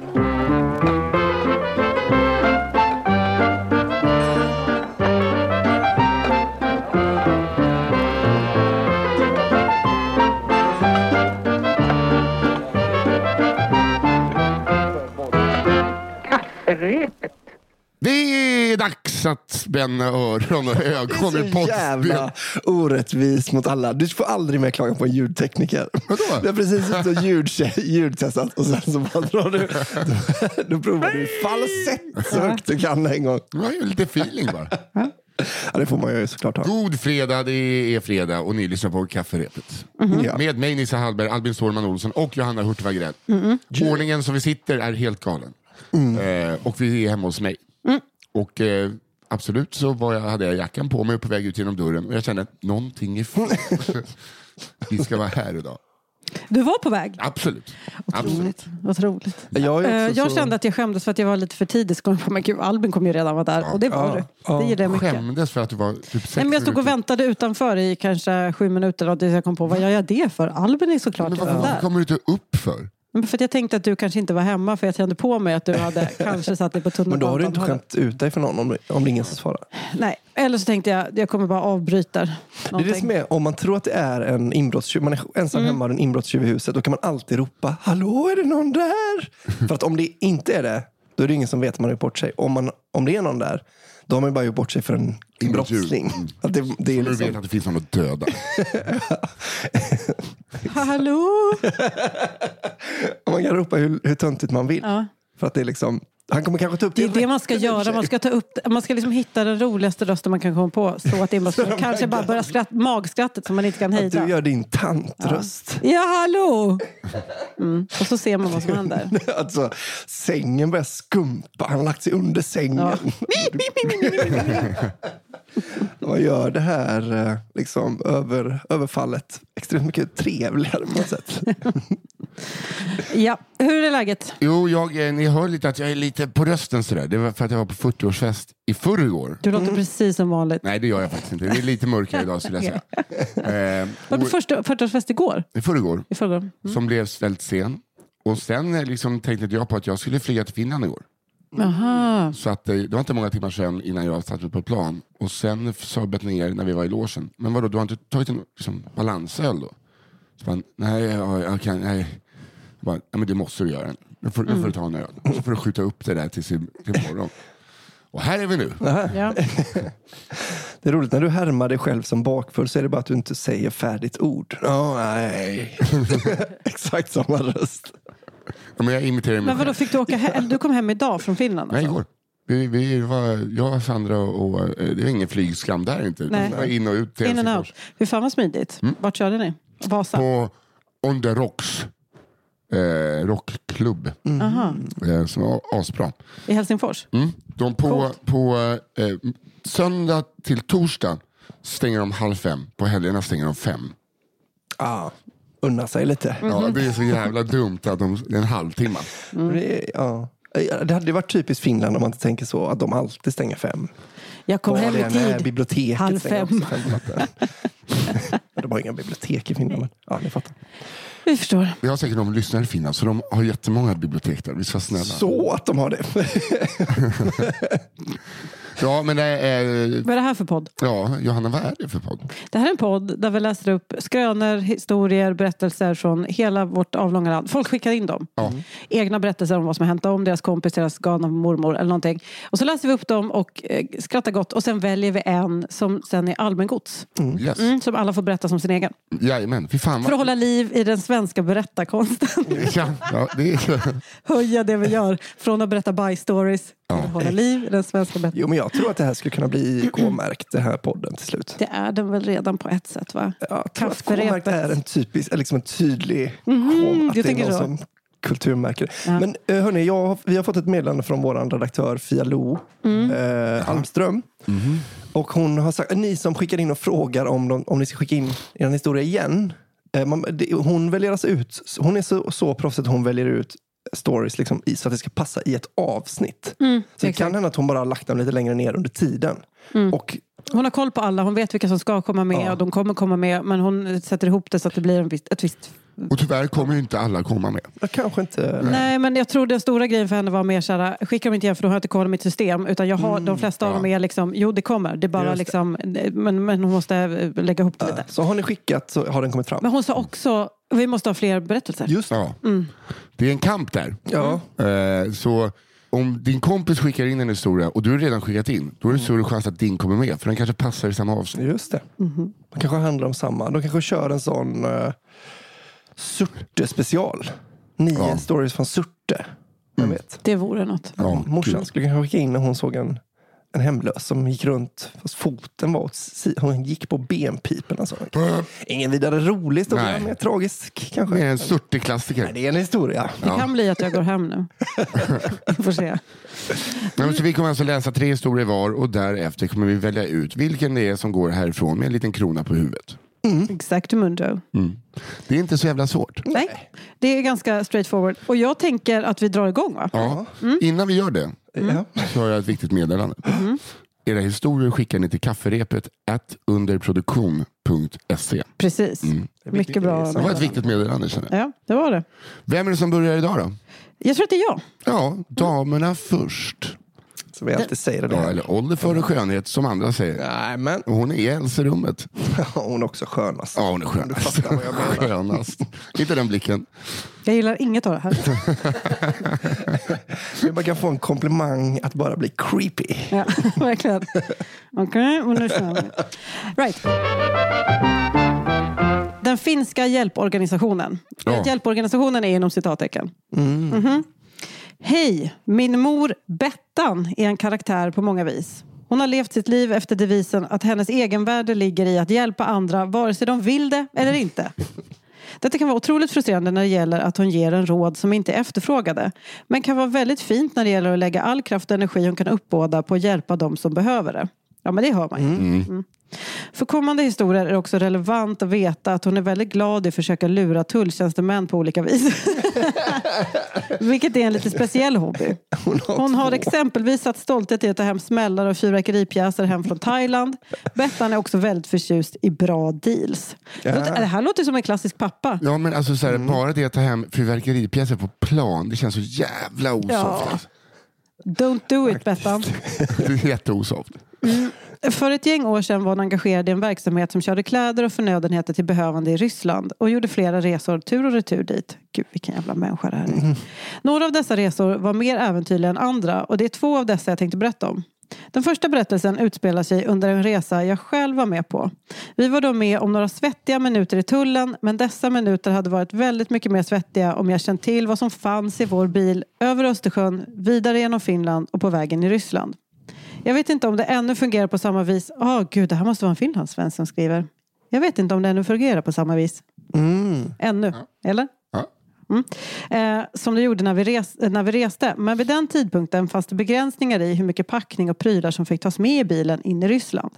Det spänna öron och ögon i Så jävla orättvis mot alla. Du får aldrig mer klaga på en ljudtekniker. Vadå? Du har precis suttit och ljudche- ljudtestat och sen så bara drar du. Då, då provar du falsett så högt du kan en gång. Det var ju lite feeling bara. Ja, det får man ju såklart ha. God fredag, det är fredag och ni lyssnar på Kafferepet. Ja. Med mig Nisse Hallberg, Albin Sårman Olsson och Johanna Hurtig Wagrell. Ordningen som vi sitter är helt galen. Eh, och vi är hemma hos mig. Och eh, absolut så var jag, hade jag jackan på mig och på väg ut genom dörren och jag kände att någonting är fel. vi ska vara här idag. Du var på väg. Absolut. absolut. Otroligt. Otroligt. Jag, Eh, Jag så- kände att jag skämdes för att jag var lite för tidig. Så kom jag på, men gud, Albin kommer ju redan vara där. Och det var Ja, du. ja. Det det mycket. Skämdes för att du var typ sex Nej, men jag stod och väntade utanför i kanske sju minuter och tills jag kom på vad gör jag det för? Albin är såklart Men redan varför där. kommer du inte upp för? Men för att jag tänkte att du kanske inte var hemma för jag kände på mig att du hade kanske satt dig på Men då har du inte tunnelbanan. skämt ut dig för någon om, om det är ingen som svarar. Nej, eller så tänkte jag jag kommer bara avbryta Det är det någonting. som är, om man tror att det är en inbrottstjuv, man är ensam Mm. hemma och en inbrottstjuv i huset, då kan man alltid ropa Hallå, är det någon där? För att om det inte är det, då är det ingen som vet att man har gjort bort sig. Om, man, om det är någon där, då har man ju bara gjort bort sig för en brottsling. Att det, det är Nu vet liksom, att det finns någon att döda. Hallå? man kan ropa hur, hur töntigt man vill. Ja. För att det är liksom, han kommer kanske ta upp Det är det det man ska göra. Man ska, ta upp, man ska liksom hitta den roligaste rösten man kan komma på. Så att det de kanske bara verkar- börja skratt, magskrattet som man inte kan Att hejda. du gör din tantröst. Ja, hallå! Mm. Och så ser man vad som händer. Alltså, sängen börjar skumpa. Han har lagt sig under sängen. Ja. Vad gör det här eh, liksom, över, överfallet extremt mycket trevligare på något sätt. Ja, hur är läget? Jo, jag, eh, ni hör lite att jag är lite på rösten sådär. Det var för att jag var på 40-årsfest i förrgår. Du låter precis som vanligt. Nej, det gör jag faktiskt inte. Det är lite mörkare idag skulle jag säga. Eh, Var du första 40-årsfest igår? I förrgår, I förrgår? som blev väldigt sen. Och sen eh, liksom, tänkte jag på att jag skulle flyga till Finland igår. Aha. Så att, det var inte många timmar sen innan jag satte mig på ett plan. Och sen sa Bettner när vi var i logen, men vadå, du har inte tagit en liksom, balansöl då? Så bara, nej, jag, jag kan, nej. Bara, men det måste du göra. Nu får, nu får du ta en öl. Så får du skjuta upp det där till imorgon. Och här är vi nu. Ja. Det är roligt, när du härmar dig själv som bakfull så är det bara att du inte säger färdigt ord. Ja, nej. Exakt samma röst. Ja, men jag imiterar mig Men vadå, fick du åka hem? Du kom hem idag från Finland? Nej, alltså? igår. Vi, vi var, jag, Sandra och, och eh, det var ingen flygskam där inte. Nej. Var in och ut till In and out. Hur fan vad smidigt. Vart körde ni? Vasa? På On the Rocks eh, rockklubb. Eh, som var asbra. I Helsingfors? Mm. De på, Coolt. på eh, söndag till torsdag stänger de halv fem. På helgerna stänger de fem. Ah, unna sig lite. Ja, det är så jävla dumt att de, det är en halvtimme. Det, är- ja. det hade varit typiskt Finland om man inte tänker så, att de alltid stänger fem. Jag kom hem det i tid. Biblioteket Halv stänger fem. också fem på natten. De har inga bibliotek i Finland. Men, ja, ni fattar. Vi förstår. Vi har säkert någon lyssnare i Finland så de har jättemånga bibliotek där. Vi ska snälla. Så att de har det. Ja, men det är... Vad är det här för podd? Ja, Johanna, vad är det för podd? Det här är en podd där vi läser upp skrönor, historier, berättelser från hela vårt avlånga land. Folk skickar in dem. Ja. Egna berättelser om vad som har hänt dem, deras kompis, deras galna mormor eller någonting. Och så läser vi upp dem och eh, skrattar gott och sen väljer vi en som sen är allmängods. Yes. Mm, som alla får berätta som sin egen. Jajamän, fy fan För att vad... hålla liv i den svenska berättarkonsten. Ja, ja, det är... Höja det vi gör. Från att berätta bye-stories till att hålla liv i den svenska berättarkonsten. Jo, men jag tror att det här skulle kunna bli K-märkt, den här podden till slut. Det är den väl redan på ett sätt va? Ja, jag tror att. K-märkt är en typisk, liksom en tydlig Mhm, K, att jag det är någon som kulturmärke. Ja. Men eh, hörni, jag, har- vi har fått ett meddelande från vår redaktör Fia Lo Mm. eh, Almström. Och hon har sagt, ni som skickar in och frågar om, de, om ni ska skicka in er historia igen. Eh, man, det, hon väljer alltså ut, hon är så, så proffsig att hon väljer ut stories liksom, i, så att det ska passa i ett avsnitt. Mm, så det exakt. kan hända att hon bara har lagt dem lite längre ner under tiden. Och Hon har koll på alla, hon vet vilka som ska komma med Ja. och de kommer komma med. Men hon sätter ihop det så att det blir en viss, ett visst Och tyvärr kommer ju inte alla komma med. Jag kanske inte... Nej, men jag tror den stora grejen för henne var mer såhär, skicka dem inte igen för då har jag inte koll på mitt system. Utan jag har, de flesta av dem är liksom, jo det kommer, det är bara Mm, det. liksom, men, men hon måste eh, lägga ihop det lite. Så har ni skickat så har den kommit fram. Men hon sa också, vi måste ha fler berättelser. Just Ja. Mm. Det är en kamp där. Ja. Eh, så om din kompis skickar in en historia och du har redan skickat in, då är det större chans att din kommer med. För den kanske passar i samma avsnitt. Just det. Mhm. De kanske handlar om samma. De kanske kör en sån uh, Surte special. Nio Ja. stories från Surte. Jag vet. Det vore något. Ja, Morsan kul. skulle kanske skicka in när hon såg en, en hemlös som gick runt, fast foten var åt si- Hon gick på benpipen. Alltså. Ingen vidare rolig historia, Nej. mer tragisk kanske. Det är en surtig klassiker. Nej, det är en historia. Det kan bli att jag går hem nu. Vi får se. Nej, men så vi kommer alltså läsa tre historier var och därefter kommer vi välja ut vilken det är som går härifrån med en liten krona på huvudet. Exactumundo. Det är inte så jävla svårt. Nej, det är ganska straightforward. Och jag tänker att vi drar igång va? Ja. Innan vi gör det Ja. så har jag ett viktigt meddelande. Era historier skickar ni till kafferepet at underproduktion.se. Precis. Mycket bra. Det var ett viktigt meddelande känner jag. Ja, det var det. Vem är det som börjar idag då? Jag tror att det är jag. Ja, damerna först. Som vi alltid säger det. Ja, eller ålder före skönhet som andra säger. Nej, men Och hon är i äldsterummet. hon är också skönast. Ja, hon är Du skönast. fattar vad jag menar. skönast. Inte den blicken. Jag gillar inget av det här. Man kan få en komplimang att bara bli creepy. Ja, verkligen. Okej, men nu kör vi. Right. Den finska hjälporganisationen. Ja. Hjälporganisationen är inom citattecken. Mhm. Hej, min mor Bettan är en karaktär på många vis. Hon har levt sitt liv efter devisen att hennes egenvärde ligger i att hjälpa andra vare sig de vill det eller inte. Detta kan vara otroligt frustrerande när det gäller att hon ger en råd som inte är efterfrågade. Men kan vara väldigt fint när det gäller att lägga all kraft och energi hon kan uppbåda på att hjälpa de som behöver det. Ja, men det hör man ju. Mm. För kommande historier är det också relevant att veta att hon är väldigt glad i att försöka lura tulltjänstemän på olika vis. Vilket är en lite speciell hobby. Hon har, Hon har exempelvis satt stolthet i att ta hem smällare och fyrverkeripjäser hem från Thailand. Bettan är också väldigt förtjust i bra deals. Ja. Det här låter som en klassisk pappa. Ja, men alltså så här, bara det att ta hem fyrverkeripjäser på plan, det känns så jävla osoft. Ja. Don't do it Bettan. Det är jätteosoft. För ett gäng år sedan var hon engagerad i en verksamhet som körde kläder och förnödenheter till behövande i Ryssland och gjorde flera resor tur och retur dit. Gud vilken jävla människa det här är. Några av dessa resor var mer äventyrliga än andra och det är två av dessa jag tänkte berätta om. Den första berättelsen utspelar sig under en resa jag själv var med på. Vi var då med om några svettiga minuter i tullen men dessa minuter hade varit väldigt mycket mer svettiga om jag känt till vad som fanns i vår bil över Östersjön, vidare genom Finland och på vägen i Ryssland. Jag vet inte om det ännu fungerar på samma vis. Åh gud, det här måste vara en finlandssvensk som skriver. Jag vet inte om det ännu fungerar på samma vis. Mm. Ännu, eller? Ja. Mm. Eh, som det gjorde när vi, res, när vi reste. Men vid den tidpunkten fanns det begränsningar i hur mycket packning och prylar som fick tas med i bilen in i Ryssland.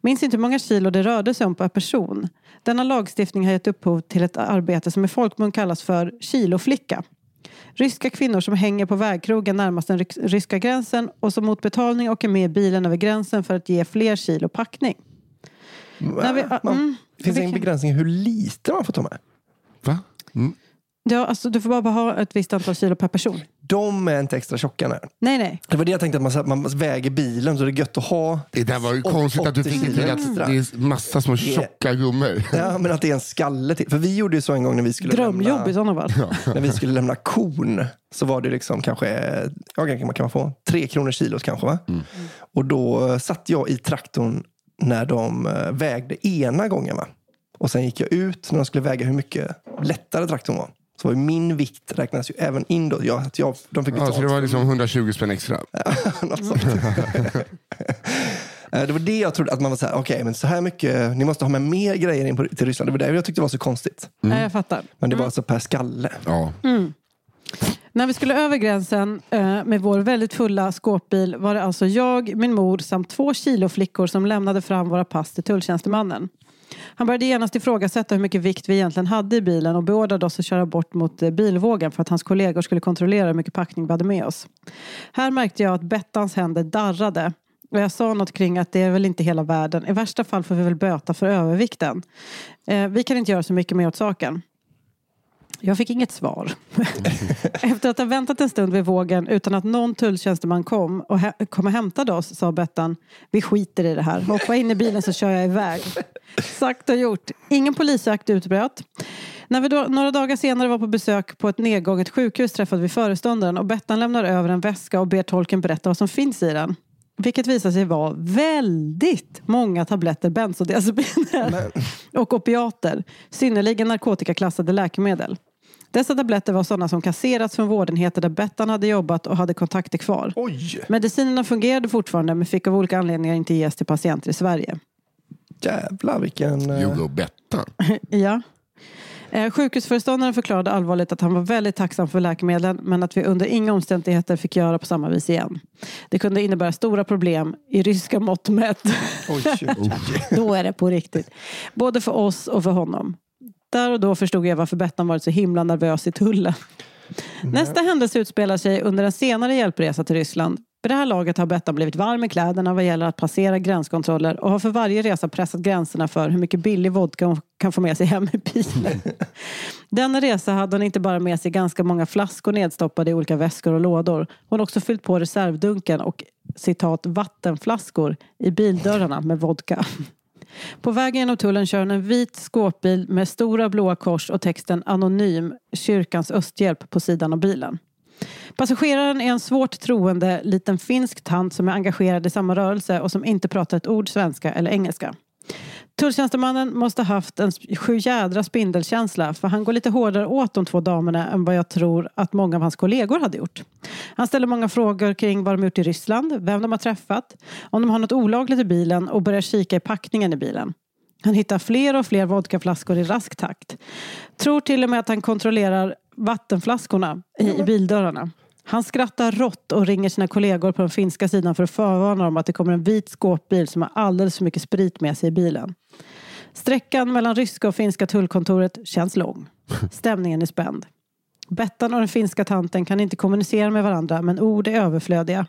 Minns inte hur många kilo det rörde sig om per person. Denna lagstiftning har gett upphov till ett arbete som i folkmun kallas för kiloflicka. Ryska kvinnor som hänger på vägkrogen närmast den ryska gränsen och som mot betalning åker med bilen över gränsen för att ge fler kilo packning. När vi, Man, mm, finns det ingen vilken- begränsning hur lite man får ta med? Va? Mm. Ja, alltså, du får bara ha ett visst antal kilo per person. De är inte extra tjocka. Nej. Nej, nej. Det var det jag tänkte, att man, så här- man väger bilen så det är gött att ha. Det där var ju konstigt att du 80 fick det till att det är massa små tjocka gummor. Ja, men att det är en skalle till. För vi gjorde ju så en gång när vi skulle Drömjobb i lämna, sådana fall. när vi skulle lämna kon. Så var det liksom kanske, ja, kan man kan man få tre kronor kilot kanske. Va? Och då eh, satt jag i traktorn när de eh, vägde ena gången. Va? Och sen gick jag ut när de skulle väga hur mycket lättare traktorn var. Så var ju min vikt räknas ju även in då. Jag, att jag, de fick Ja, så det var liksom 120 spänn extra. Något sånt. Eh, Det var det jag trodde, att man var så här, okej, men så här mycket, ni måste ha med mer grejer in på, till Ryssland. Det var det jag tyckte var så konstigt. Nej, jag fattar. Men det var alltså per skalle. Ja. När vi skulle över gränsen eh, med vår väldigt fulla skåpbil var det alltså jag, min mor samt två kiloflickor som lämnade fram våra pass till tulltjänstemannen. Han började genast ifrågasätta hur mycket vikt vi egentligen hade i bilen och beordrade oss att köra bort mot eh, bilvågen för att hans kollegor skulle kontrollera hur mycket packning vi hade med oss. Här märkte jag att Bettans händer darrade och jag sa något kring att det är väl inte hela världen. I värsta fall får vi väl böta för övervikten. Eh, vi kan inte göra så mycket mer åt saken. Jag fick inget svar. Efter att ha väntat en stund vid vågen utan att någon tulltjänsteman kom och hä- kom och hämtade oss sa Bettan Vi skiter i det här. Hoppa in i bilen så kör jag iväg. Sagt och gjort. Ingen polisjakt utbröt. När vi då, några dagar senare var på besök på ett nedgånget sjukhus träffade vi föreståndaren och Bettan lämnar över en väska och ber tolken berätta vad som finns i den. Vilket visar sig vara väldigt många tabletter bensodiazepiner och opiater, synnerligen narkotikaklassade läkemedel. Dessa tabletter var sådana som kasserats från vårdenheter där Bettan hade jobbat och hade kontakter kvar. Oj, Medicinerna fungerade fortfarande men fick av olika anledningar inte ges till patienter i Sverige. jävlar vilken... eh, Hugo Bettan. Ja. Eh, Sjukhusföreståndaren förklarade allvarligt att han var väldigt tacksam för läkemedlen men att vi under inga omständigheter fick göra på samma vis igen. Det kunde innebära stora problem i ryska mått mätt. Oj, oj, oj. Då är det på riktigt. Både för oss och för honom. Där och då förstod jag varför Bettan varit så himla nervös i tullen. Nästa händelse utspelar sig under en senare hjälpresa till Ryssland. Vid det här laget har Bettan blivit varm i kläderna vad gäller att passera gränskontroller och har för varje resa pressat gränserna för hur mycket billig vodka hon kan få med sig hem i bilen. Denna resa hade hon inte bara med sig ganska många flaskor nedstoppade i olika väskor och lådor. Hon har också fyllt på reservdunken och citat vattenflaskor i bildörrarna med vodka. På vägen genom tullen kör hon en vit skåpbil med stora blåa kors och texten Anonym, kyrkans östhjälp på sidan av bilen. Passageraren är en svårt troende liten finsk tant som är engagerad i samma rörelse och som inte pratar ett ord svenska eller engelska. Tulltjänstemannen måste ha haft en sjujädra spindelkänsla för han går lite hårdare åt de två damerna än vad jag tror att många av hans kollegor hade gjort. Han ställer många frågor kring vad de gjort i Ryssland, vem de har träffat, om de har något olagligt i bilen och börjar kika i packningen i bilen. Han hittar fler och fler vodkaflaskor i rask takt. Tror till och med att han kontrollerar vattenflaskorna i, i bildörrarna. Han skrattar rått och ringer sina kollegor på den finska sidan för att förvarna dem att det kommer en vit skåpbil som har alldeles för mycket sprit med sig i bilen. Sträckan mellan ryska och finska tullkontoret känns lång. Stämningen är spänd. Bettan och den finska tanten kan inte kommunicera med varandra men ord är överflödiga.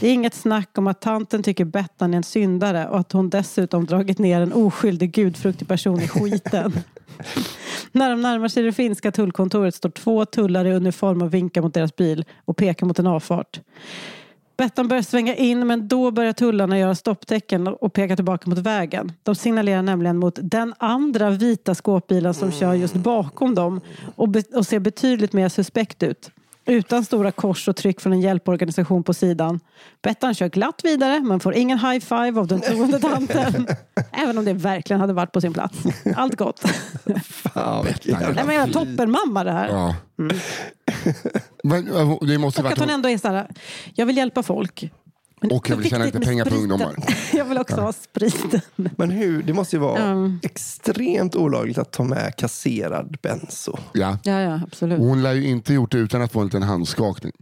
Det är inget snack om att tanten tycker Bettan är en syndare och att hon dessutom dragit ner en oskyldig gudfruktig person i skiten. När de närmar sig det finska tullkontoret står två tullare i uniform och vinkar mot deras bil och pekar mot en avfart. Bettan börjar svänga in men då börjar tullarna göra stopptecken och peka tillbaka mot vägen. De signalerar nämligen mot den andra vita skåpbilen som kör just bakom dem och, be- och ser betydligt mer suspekt ut. Utan stora kors och tryck från en hjälporganisation på sidan. Bettan kör glatt vidare men får ingen high five av den troende tanten. Även om det verkligen hade varit på sin plats. Allt gott. Fan, Nej, men jag toppenmamma det här. Ja. Men, äh, det måste Och att hon ändå är så här, jag vill hjälpa folk. Men Och jag vill tjäna lite pengar på spriten. ungdomar. jag vill också ha spriten. Men hur, det måste ju vara Mm. extremt olagligt att ta med kasserad benzo. Ja. Ja, ja, absolut. Och Hon lär ju inte gjort det utan att få en liten handskakning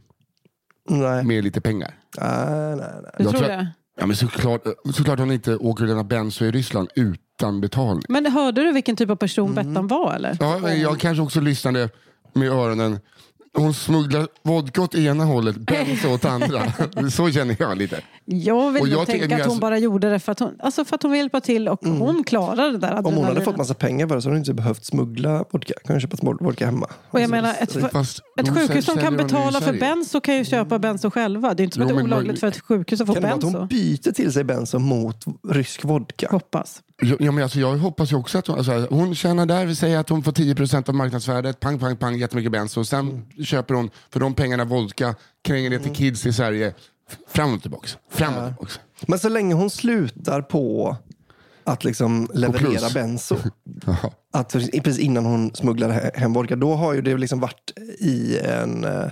Nej, med lite pengar. nej, nej. nej. Du Jag tror tror- det? Ja, men såklart, såklart hon inte åker och lämnar benzo i Ryssland utan betalning. Men hörde du vilken typ av person Bettan var eller? Ja, men jag kanske också lyssnade med öronen. Hon smugglar vodka åt ena hållet, benzo åt andra. Så känner jag lite. Jag vill Och jag tänka att hon alltså- bara gjorde det för att hon, alltså för att hon vill hjälpa till och hon klarade det där Om hon hade fått massa pengar för det så hade hon inte behövt smuggla vodka. Kan ju köpa vodka hemma. Och jag Alltså, menar, ett, så- Fast ett sjukhus som kan betala för benzo kan ju köpa benzo själva. Det är inte som Jo, att det är men olagligt man- för ett sjukhus att få Kan det att benzo. hon byter till sig benzo mot rysk vodka? Hoppas. Ja, men alltså, jag hoppas ju också att hon, alltså, hon tjänar där, vi säger att hon får 10% av marknadsvärdet, pang, pang, pang, jättemycket benzo. Sen köper hon för de pengarna vodka, kränger det till kids i Sverige. Fram och tillbaks. Fram och tillbaks. Men så länge hon slutar på att liksom leverera plus. benzo, att precis innan hon smugglar he- hem vodka, då har ju det liksom varit i en, eh,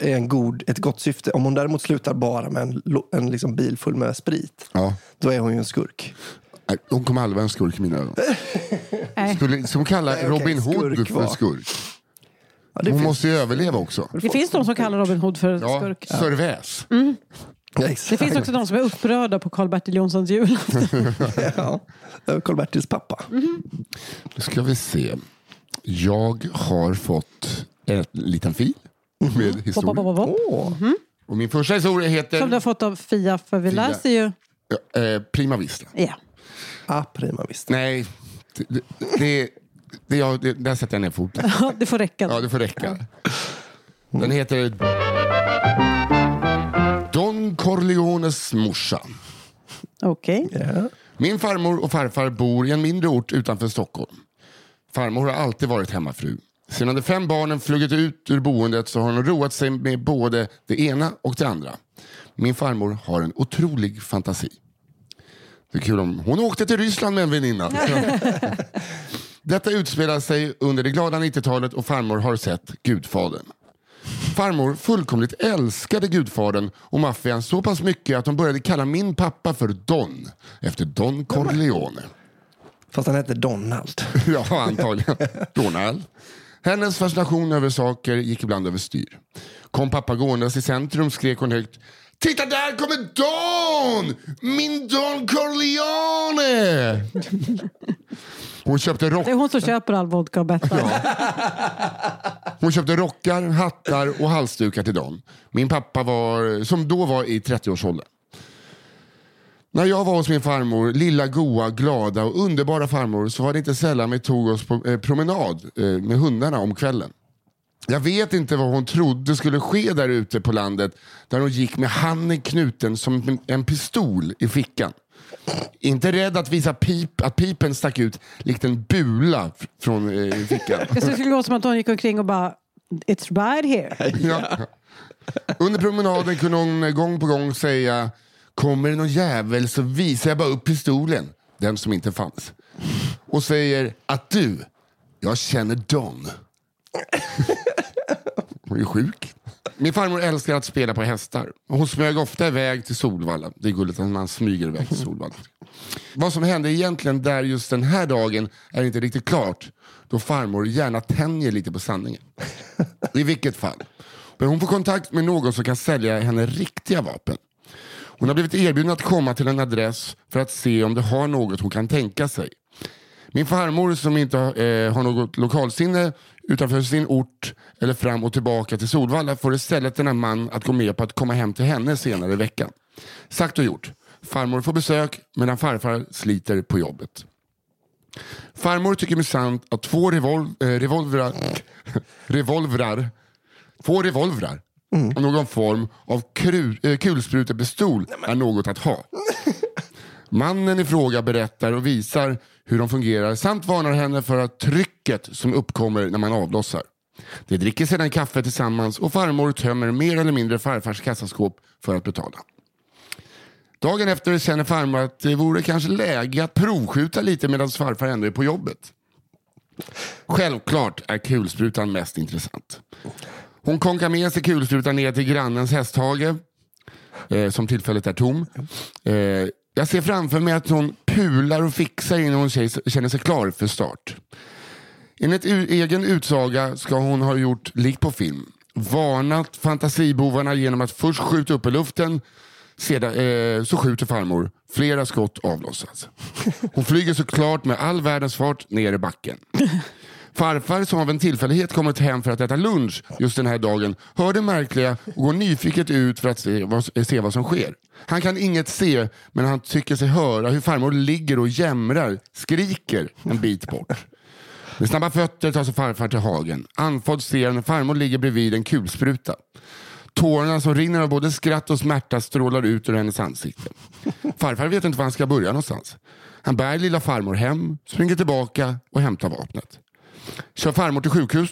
en god, ett gott syfte. Om hon däremot slutar bara med en, en liksom bil full med sprit, Ja. då är hon ju en skurk. Nej, Hon kommer aldrig vara en skurk i mina ögon. Nej. Skulle, som kallar Nej, okej, Robin Hood skurk för var. skurk. Ja, det Hon finns- måste ju överleva också. Det finns de som kallar Robin Hood för Ja, skurk. Sörväs. Ja, exakt. Det finns också de som är upprörda på Karl-Bertil Jonssons jul. ja. Karl-Bertils pappa. Nu ska vi se. Jag har fått en liten fil med Pop, pop, historia. pop, pop. Åh, Och min första historia heter Som du har fått av Fia, för vi Fia. läser ju... ja, eh, Prima Vista. Mm. Ja. ah, prima visst. Nej, det, det, Det, jag, det, där sätter jag ner foten. Ja, det får räcka. Ja, det får räcka. Den heter Don Corleones morsa. Okej. Ja. Min farmor och farfar bor i en mindre ort utanför Stockholm. Farmor har alltid varit hemmafru. Sedan de fem barnen flugit ut ur boendet så har hon roat sig med både det ena och det andra. Min farmor har en otrolig fantasi. Det är kul om hon åkte till Ryssland med en väninna. Detta utspelar sig under det glada 90-talet och farmor har sett Gudfadern. Farmor fullkomligt älskade Gudfadern och maffian så pass mycket att hon började kalla min pappa för Don efter Don Corleone. Fast han hette Donald. Ja, antagligen. Donald. Hennes fascination över saker gick ibland överstyr. Kom pappa gåendes i centrum skrek hon högt. Titta där kommer Don! Min Don Corleone! Hon köpte, rock, Det är hon som köper all vodka och Bettan. hon köpte rockar, hattar och halsdukar till Don. Min pappa var, som då var i 30-årsåldern. När jag var hos min farmor, lilla goa, glada och underbara farmor så var det inte sällan vi tog oss på eh, promenad eh, med hundarna om kvällen. Jag vet inte vad hon trodde skulle ske där ute på landet där hon gick med handen knuten som en- pistol i fickan. Inte rädd att visa pip, att pipen stack ut likt en bula från eh, fickan. Det skulle låta som att hon gick omkring och bara It's right here. Ja. Under promenaden kunde hon gång på gång säga Kommer det någon jävel så visar jag bara upp pistolen. Den som inte fanns. Och säger att du, jag känner Don. Hon är sjuk. Min farmor älskar att spela på hästar. Hon smög ofta iväg till Solvalla. Det är gulligt att man smyger iväg till Solvalla. Vad som hände egentligen där just den här dagen är inte riktigt klart. Då farmor gärna tänjer lite på sanningen. I vilket fall. Men hon får kontakt med någon som kan sälja henne riktiga vapen. Hon har blivit erbjuden att komma till en adress för att se om det har något hon kan tänka sig. Min farmor som inte eh, har något lokalsinne utanför sin ort eller fram och tillbaka till Solvalla får istället denna man att gå med på att komma hem till henne senare i veckan. Sagt och gjort. Farmor får besök medan farfar sliter på jobbet. Farmor tycker minsann att två revol eh, revolvrar, revolvrar, två revolvrar och någon form av kru, eh, kulsprutepistol är något att ha. Mannen i fråga berättar och visar hur de fungerar samt varnar henne för att trycket som uppkommer när man avlossar. De dricker sedan kaffe tillsammans och farmor tömmer mer eller mindre farfars kassaskåp för att betala. Dagen efter känner farmor att det vore kanske läge att provskjuta lite medan farfar ändå är på jobbet. Självklart är kulsprutan mest intressant. Hon konkar med sig kulsprutan ner till grannens hästhage, eh, som tillfället är tom. Eh, jag ser framför mig att hon pular och fixar innan hon känner sig klar för start. Enligt egen utsaga ska hon ha gjort likt på film. Varnat fantasibovarna genom att först skjuta upp i luften, sedan eh, så skjuter farmor. Flera skott avlossas. Hon flyger såklart med all världens fart ner i backen. Farfar som av en tillfällighet kommit hem för att äta lunch just den här dagen hör det märkliga och går nyfiket ut för att se vad, se vad som sker. Han kan inget se men han tycker sig höra hur farmor ligger och jämrar, skriker en bit bort. Med snabba fötter tar sig farfar till hagen. Andfådd ser han farmor ligger bredvid en kulspruta. Tårarna som rinner av både skratt och smärta strålar ut ur hennes ansikte. Farfar vet inte var han ska börja någonstans. Han bär lilla farmor hem, springer tillbaka och hämtar vapnet. Kör farmor till sjukhus.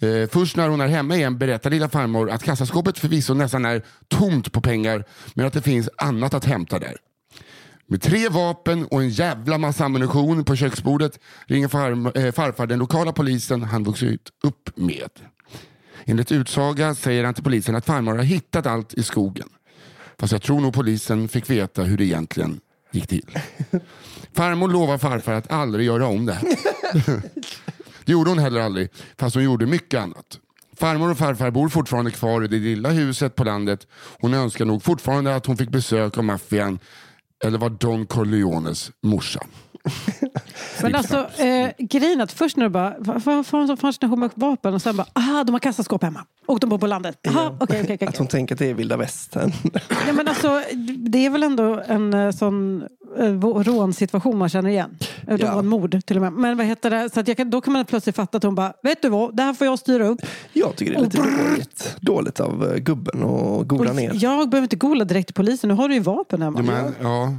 Eh, först när hon är hemma igen berättar lilla farmor att kassaskåpet förvisso nästan är tomt på pengar men att det finns annat att hämta där. Med tre vapen och en jävla massa ammunition på köksbordet ringer farm, eh, farfar den lokala polisen han vuxit upp med. Enligt utsaga säger han till polisen att farmor har hittat allt i skogen. Fast jag tror nog polisen fick veta hur det egentligen gick till. Farmor lovar farfar att aldrig göra om det här. Det gjorde hon heller aldrig, fast hon gjorde mycket annat. Farmor och farfar bor fortfarande kvar i det lilla huset på landet. Hon önskar nog fortfarande att hon fick besök av maffian eller var Don Corleones morsa. Men alltså, eh, grejen att först när du bara, vad vad får hon sån fascination med vapen? Och sen bara, aha, de har kassaskåp hemma. Och de bor på landet. Aha, okej, okej, Att okej. hon tänker att det är vilda västern. Ja, men alltså, det är väl ändå en eh, sån eh, rånsituation man känner igen. Ja. var en mord till och med. Men vad heter det? Så att jag kan, då kan man plötsligt fatta att hon bara, vet du vad, det här får jag styra upp. Jag tycker det är lite dåligt, dåligt av eh, gubben att gola ner. jag behöver inte googla direkt till polisen, nu har du ju vapen hemma. Ja, men, ja.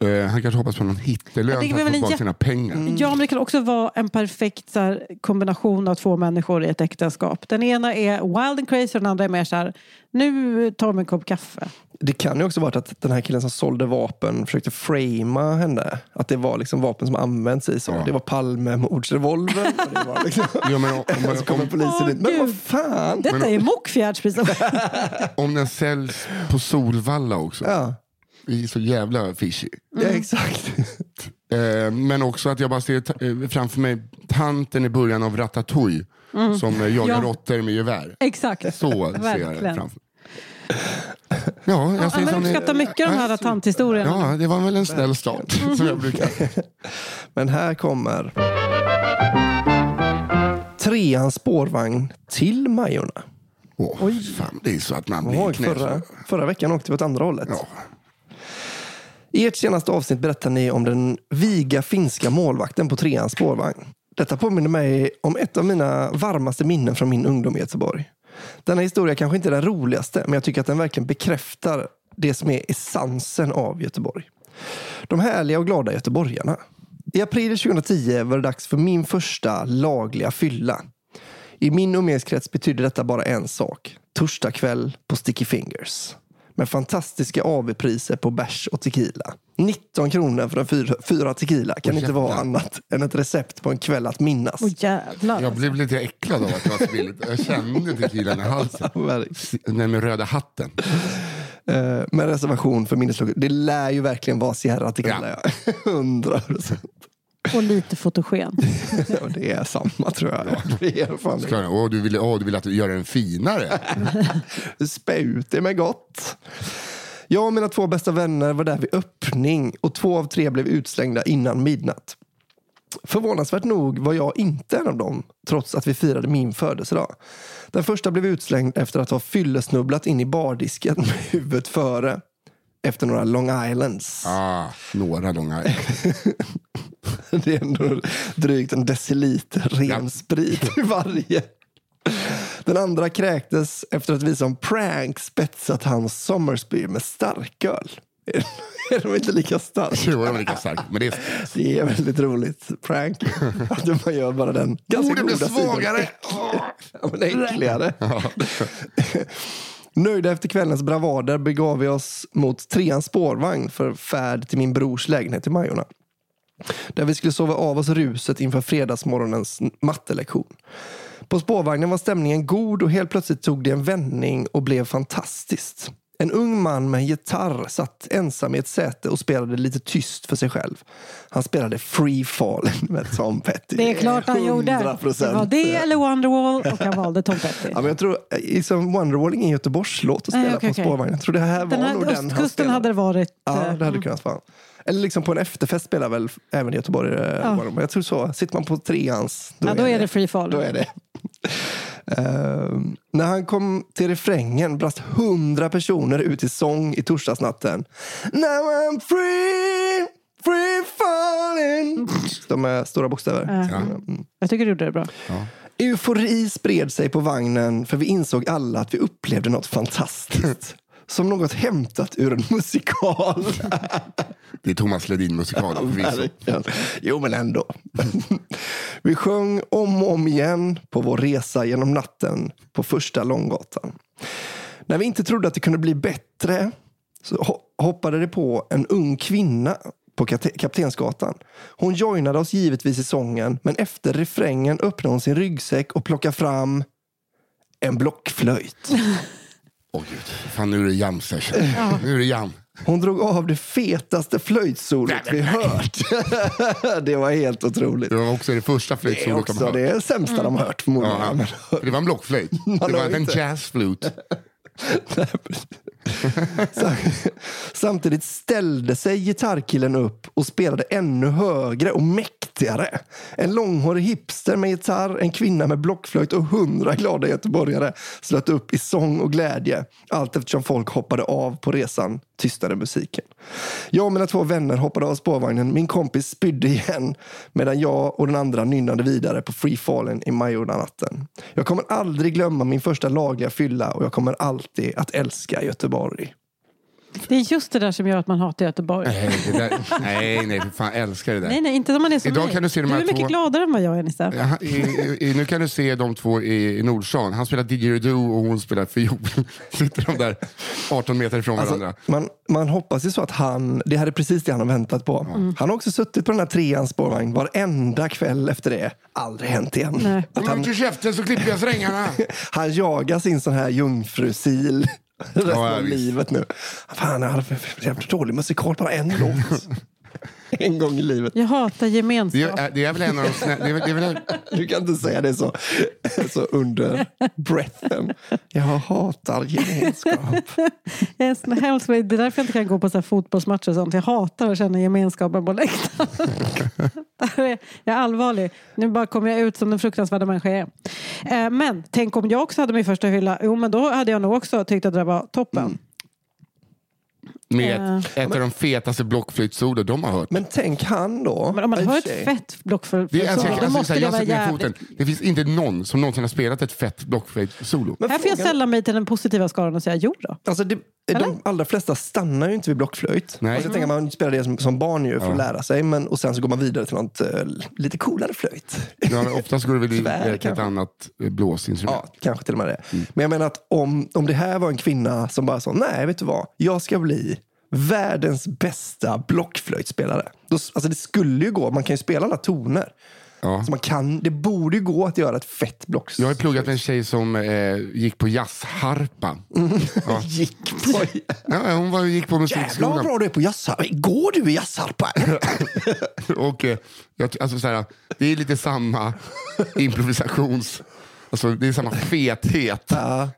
Eh, han kanske hoppas på någon hittelön för att få tillbaka sina pengar. Ja, men det kan också vara en perfekt så här, kombination av två människor i ett äktenskap. Den ena är wild and crazy och den andra är mer så här, nu tar vi en kopp kaffe. Det kan ju också varit att den här killen som sålde vapen försökte framea henne. Att det var liksom vapen som används i så. Ja. Det var Palmemordsrevolvern. liksom... Ja, men om, om, Så kommer om, polisen Åh, dit. Men vad fan! Detta är mockfjärdsprecis. om den säljs på Solvalla också. Ja, är så jävla fishy. ja exakt. Eh, men också att jag bara ser eh, framför mig tanten i början av Ratatouille. Som eh, jagar Ja. råttor med gevär. Exakt. Så ser jag det Verkligen. framför. Ja, jag Ja, men uppskattar mycket de här tanthistorierna. Ja, det var väl en snäll start. Som jag brukar. Men här kommer treans spårvagn till Majorna. Åh, fan, det är så att man blir Oj, förra, förra veckan åkte vi åt andra hållet. Ja. I ert senaste avsnitt berättar ni om den viga finska målvakten på treans spårvagn. Detta påminner mig om ett av mina varmaste minnen från min ungdom i Göteborg. Denna historia kanske inte är den roligaste, men jag tycker att den verkligen bekräftar det som är essensen av Göteborg. De härliga och glada göteborgarna. I april 2010 var det dags för min första lagliga fylla. I min umgängeskrets betydde detta bara en sak. Torsdag kväll på Sticky Fingers. Med fantastiska AV-priser på bärs och tequila. 19 kronor för en fyra, fyra tequila kan Åh, inte vara annat än ett recept på en kväll att minnas. Åh jävlar. Jag blev lite äcklad av att det var så billigt. Jag kände tequilan i halsen. Den med röda hatten. Eh, med reservation för minneslugg. Det lär ju verkligen vara Sierra tequila. Ja. 100 procent. Och lite fotogen. Det är samma tror jag. Det är fan det. Åh, du ville åh, du vill att göra den finare. Spä ut det med gott. Jag och mina två bästa vänner var där vid öppning och två av tre blev utslängda innan midnatt. Förvånansvärt nog var jag inte en av dem, trots att vi firade min födelsedag. Den första blev utslängd efter att ha fyllesnubblat in i bardisken med huvudet före. Efter några Long Islands. Ah, några långa. Det är ändå drygt en deciliter ren Ja. sprit i varje. Den andra kräktes efter att vi som prank spetsat hans Sommersby med starköl. Är- Är de inte lika starka? Jo, de är lika stark. Men det är... Det är väldigt roligt. Prank. Att man gör bara den ganska Oh, det blir goda sidan. svagare! Ja, men äckligare. Nöjda efter kvällens bravader begav vi oss mot treans spårvagn för färd till min brors lägenhet i Majorna. Där vi skulle sova av oss ruset inför fredagsmorgonens mattelektion. På spårvagnen var stämningen god och helt plötsligt tog det en vändning och blev fantastiskt. En ung man med en gitarr satt ensam i ett säte och spelade lite tyst för sig själv. Han spelade Free Fall med Tom Petty. Det är klart han gjorde. 100%. Det var det eller Wonderwall och han valde Tom Petty. Ja, men jag tror eh, liksom Wonderwall är ingen Göteborgslåt att Nej, spela okej, på okej. spårvagnen. Jag tror det här var Den här nog den östkusten hade det varit. Ja, eh, det hade kunnat vara. Eller liksom på en efterfest spelar väl även i Göteborg. eh, Ja. Jag tror så. Sitter man på treans, ja, då är det free fall. Då är det. Ehm, när han kom till refrängen brast hundra personer ut i sång i torsdagsnatten. Now I'm free, free falling. De med stora bokstäver. Ja. Jag tycker du gjorde det bra. Eufori spred sig på vagnen för vi insåg alla att vi upplevde något fantastiskt. Som något hämtat ur en musikal. Det är Thomas Ledin-musikalen förvisso. Verkligen. Jo, men ändå. Vi sjöng om och om igen på vår resa genom natten på första Långgatan. När vi inte trodde att det kunde bli bättre så ho- hoppade det på en ung kvinna på Kaptensgatan. Hon joinade oss givetvis i sången, men efter refrängen öppnade hon sin ryggsäck och plockade fram en blockflöjt. Åh gud, fan nu är det jam session. Nu är det jam. Hon drog av det fetaste flöjtsolot vi hört. det var helt otroligt. Det var också det första Det är flöjtsolot de också hörde. det sämsta de hört förmodligen. Ja, det var en blockflöjt. Det var inte en jazzflute. Samtidigt ställde sig gitarrkillen upp och spelade ännu högre och mäktigare. En långhårig hipster med gitarr, en kvinna med blockflöjt och hundra glada göteborgare slöt upp i sång och glädje. Allt eftersom folk hoppade av på resan tystade musiken. Jag och mina två vänner hoppade av spårvagnen. Min kompis spydde igen medan jag och den andra nynnade vidare på Free Fallen i majornatten. Jag kommer aldrig glömma min första lagliga fylla och jag kommer alltid att älska Göteborg. Det är just det där som gör att man hatar Göteborg. Nej, det där, nej, nej, för fan älskar det där. Nej, nej, inte om man är som Idag mig. kan du se de du här är mycket två- gladare än vad jag är, Nisse. Ja, i, i, nu kan du se de två i, i Nordstan. Han spelar didgeridoo och hon spelar fiol. Sitter de där 18 meter ifrån varandra. Alltså, man, man hoppas ju så att han, det här är precis det han har väntat på. Han har också suttit på den här treans spårvagn varenda kväll efter det. Aldrig hänt igen. Nej. Att han, ut ur käften så klipper jag strängarna. han jagar sin sån här jungfrusil resten Ja, av livet nu. Fan, jag hade jävligt dålig musikal, bara en låt. en gång i livet. Jag hatar Det gemenskap. är, det är väl en av de snä, det är, det är väl en, Du kan inte säga det så, så under breathen. Jag hatar gemenskap. Jag är sån Det är därför jag inte kan gå på så här fotbollsmatcher och sånt. Jag hatar att känna gemenskapen på läktaren. Jag är allvarlig. Nu bara kommer jag ut som den fruktansvärda människa jag är. Eh, Men tänk om jag också hade min första hylla. Jo, men då hade jag nog också tyckt att det var toppen. Med Ja. ett, ett av de fetaste blockflöjtsolo de har hört. Men tänk han då. Men om man sig. ett fett block för, för Det är, alltså, då alltså, måste jag, det jag vara jävligt. Det finns inte någon som någonsin har spelat ett fett blockflöjtssolo. Här får jag sälla mig till den positiva skaran och säga jo då. Alltså det, de allra flesta stannar ju inte vid blockflöjt. Nej. Alltså jag tänker att man spelar det som, som barn ju för att lära sig. Men, och sen så går man vidare till något eh, lite coolare flöjt. Ja, oftast går det väl till ett kanske. annat eh, blåsinstrument. Ja, kanske till och med det. Men jag menar att om, om det här var en kvinna som bara sa, nej vet du vad, jag ska bli världens bästa blockflöjtspelare. Då, alltså det skulle ju gå, man kan ju spela alla toner. Ja. Så man kan, det borde ju gå att göra ett fett block. Jag har pluggat med en tjej som eh, gick på jazzharpa. Ja. Gick på... Ja, hon var, gick på Jävlar vad musikskolan. bra du är på jazzharpa. Går du i jazzharpa? Och, eh, jag, alltså, så här, det är lite samma improvisations... Alltså, det är samma fethet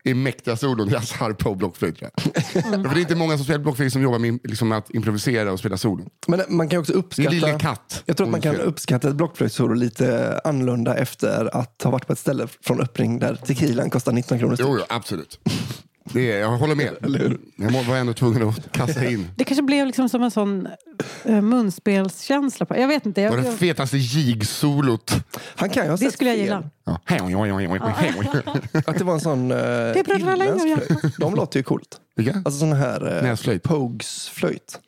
i mäktiga solon, jazzharpa och blockflöjt. tror jag. För det är inte många som spelar blockflöjt som jobbar med, liksom, att improvisera och spela solon. Men man kan också Det är uppskatta... Lille Katt. Jag tror att man kan uppskatta ett blockflöjtssolo lite annorlunda efter att ha varit på ett ställe från öppning där tequilan kostar 19 kronor styck. Jo, jo, absolut. Det är, jag håller med. Jag var ändå tvungen att kasta in. Det kanske blev liksom som en sån uh, munspelskänsla. På. Jag vet inte. Det var Jag, det jag, fetaste jigsolot. Han kan ju ha det sett skulle jag fel. gilla. Ja. Att det var en sån uh, pratar alla in, flöjt. De låter ju coolt. Vilka? Alltså sån här uh, Näsflöjt. Pogues flöjt.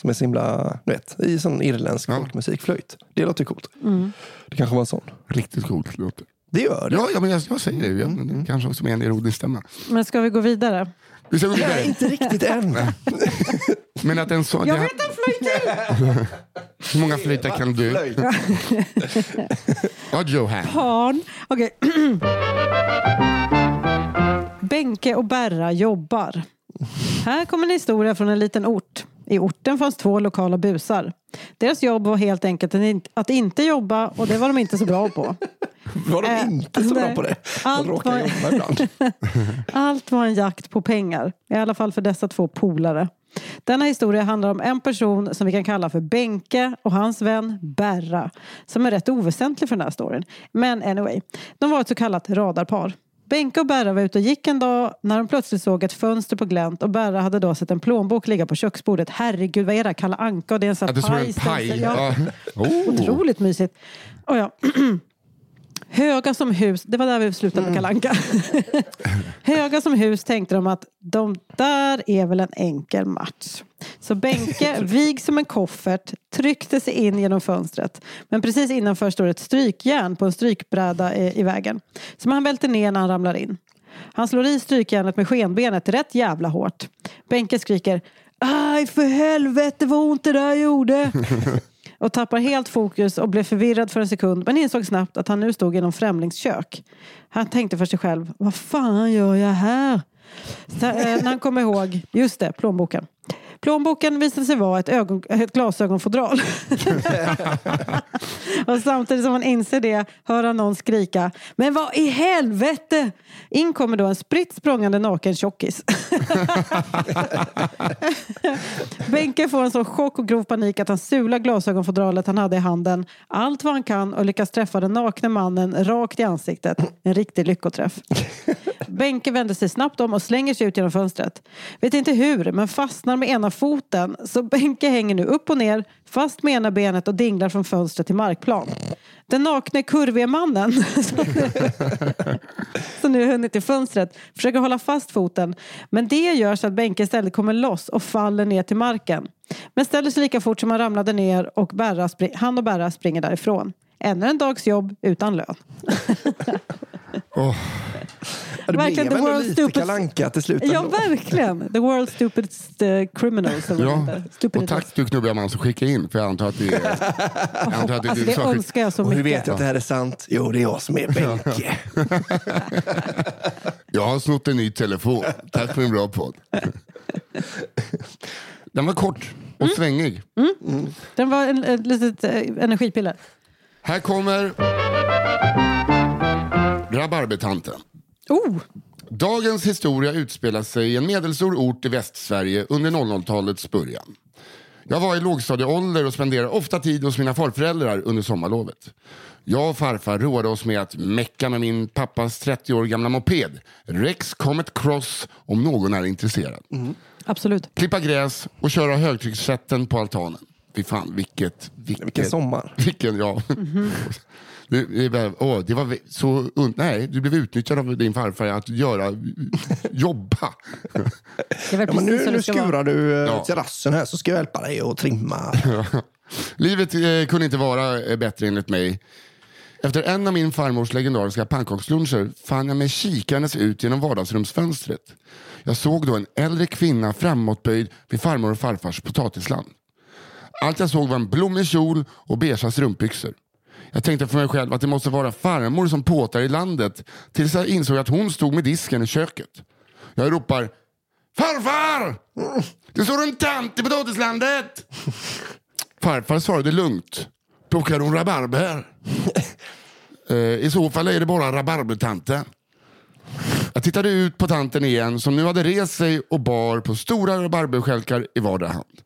Som är så himla, du vet, i sån irländsk Ja. folkmusikflöjt. Det låter ju coolt. Mm. Det kanske var en sån. Riktigt coolt låter. Det gör det. Ja, ja men jag, jag säger det. Jag, det kanske också med en ironisk stämma. Men ska vi gå vidare? Vi ska gå Nej, vidare. inte riktigt än. Men att en sån... Jag vet en flöjt till! Hur många flöjtar kan du? Ja, Johan. Pan. Okej. Benke och Berra jobbar. Här kommer en historia från en liten ort. I orten fanns två lokala busar. Deras jobb var helt enkelt att inte- jobba och det var de inte så bra på. Var de Eh, inte så bra nej. på det? Allt De råkar var- jobba ibland. Allt var en jakt på pengar. I alla fall för dessa två polare. Denna historia handlar om en person som vi kan kalla för Benke och hans vän Berra. Som är rätt oväsentlig för den här storyn. Men anyway. De var ett så kallat radarpar. Benke och Berra var ute och gick en dag när de plötsligt såg ett fönster på glänt och Berra hade då sett en plånbok ligga på köksbordet. Herregud, vad är det? här? Kalla Anka och det är en sån här en paj. paj. Ja. Ja. Oh. Otroligt mysigt. Och ja. Höga som hus, det var där vi slutade med Kalle Anka. Höga som hus tänkte de att de där är väl en enkel match. Så Benke, vig som en koffert, tryckte sig in genom fönstret. Men precis innanför står ett strykjärn på en strykbräda i, i vägen. Som han välter ner när han ramlar in. Han slår i strykjärnet med skenbenet rätt jävla hårt. Benke skriker Aj för helvete vad ont det där gjorde! och tappar helt fokus och blev förvirrad för en sekund men insåg snabbt att han nu stod i någon främlingskök. Han tänkte för sig själv, vad fan gör jag här? Så, eh, när han kom ihåg, just det, plånboken. Plånboken visade sig vara ett, ögon, ett glasögonfodral. och samtidigt som han inser det hör han någon skrika Men vad i helvete! In kommer då en spritt språngande naken tjockis. Benke får en sån chock och grov panik att han sular glasögonfodralet han hade i handen allt vad han kan och lyckas träffa den nakne mannen rakt i ansiktet. En riktig lyckoträff. Benke vänder sig snabbt om och slänger sig ut genom fönstret. Vet inte hur, men fastnar med ena foten. Så Benke hänger nu upp och ner, fast med ena benet och dinglar från fönstret till markplan. Den nakne kurvige mannen som nu hunnit till fönstret försöker hålla fast foten. Men det gör så att Benke istället kommer loss och faller ner till marken. Men ställer sig lika fort som han ramlade ner och Berra han och Berra springer därifrån. Ännu en dags jobb utan lön. Ja, det Verkligen, blev the lite stupid- kalanka till slut. Ja, verkligen. The world's stupidest uh, criminals. Ja, och tack du knubbiga man som skickade in, för jag antar att det är... Jag antar att det, är Alltså, du det skick- önskar jag så Och hur mycket. vet jag att det här är sant? Jo, det är jag som är Benke. Jag har snott en ny telefon. Tack för en bra podd. Den var kort och Mm. svängig. Den var en, ett litet eh, energipiller. Här kommer Rabarbertanten. Oh, Dagens historia utspelar sig i en medelstor ort i Västsverige under 00-talets början. Jag var i lågstadieålder och spenderade ofta tid hos mina farföräldrar under sommarlovet. Jag och farfar roade oss med att mecka med min pappas 30 år gamla moped, Rex Comet Cross, om någon är intresserad. absolut. Klippa gräs och köra högtryckssätten på altanen. Fy fan, vilket... vilket Vilken sommar. Vilken, ja. Det, det, var- åh, det var så Nej, du blev utnyttjad av din farfar att göra, jobba. Ja, men nu, nu ska vara. skurar du eh, Ja. terrassen här så ska jag hjälpa dig att trimma. Livet eh, kunde inte vara eh, bättre enligt mig. Efter en av min farmors legendariska pannkaksluncher fann jag mig kikandes ut genom vardagsrumsfönstret. Jag såg då en äldre kvinna framåtböjd vid farmor och farfars potatisland. Allt jag såg var en blommig kjol och beigea strumpbyxor. Jag tänkte för mig själv att det måste vara farmor som påtar i landet tills jag insåg att hon stod med disken i köket. Jag ropar Farfar! Det står en tant i potatislandet! Farfar svarade lugnt. Plockar hon rabarber? Eh, I så fall är det bara rabarbertanten. Jag tittade ut på tanten igen som nu hade rest sig och bar på stora rabarberstjälkar i vardera hand.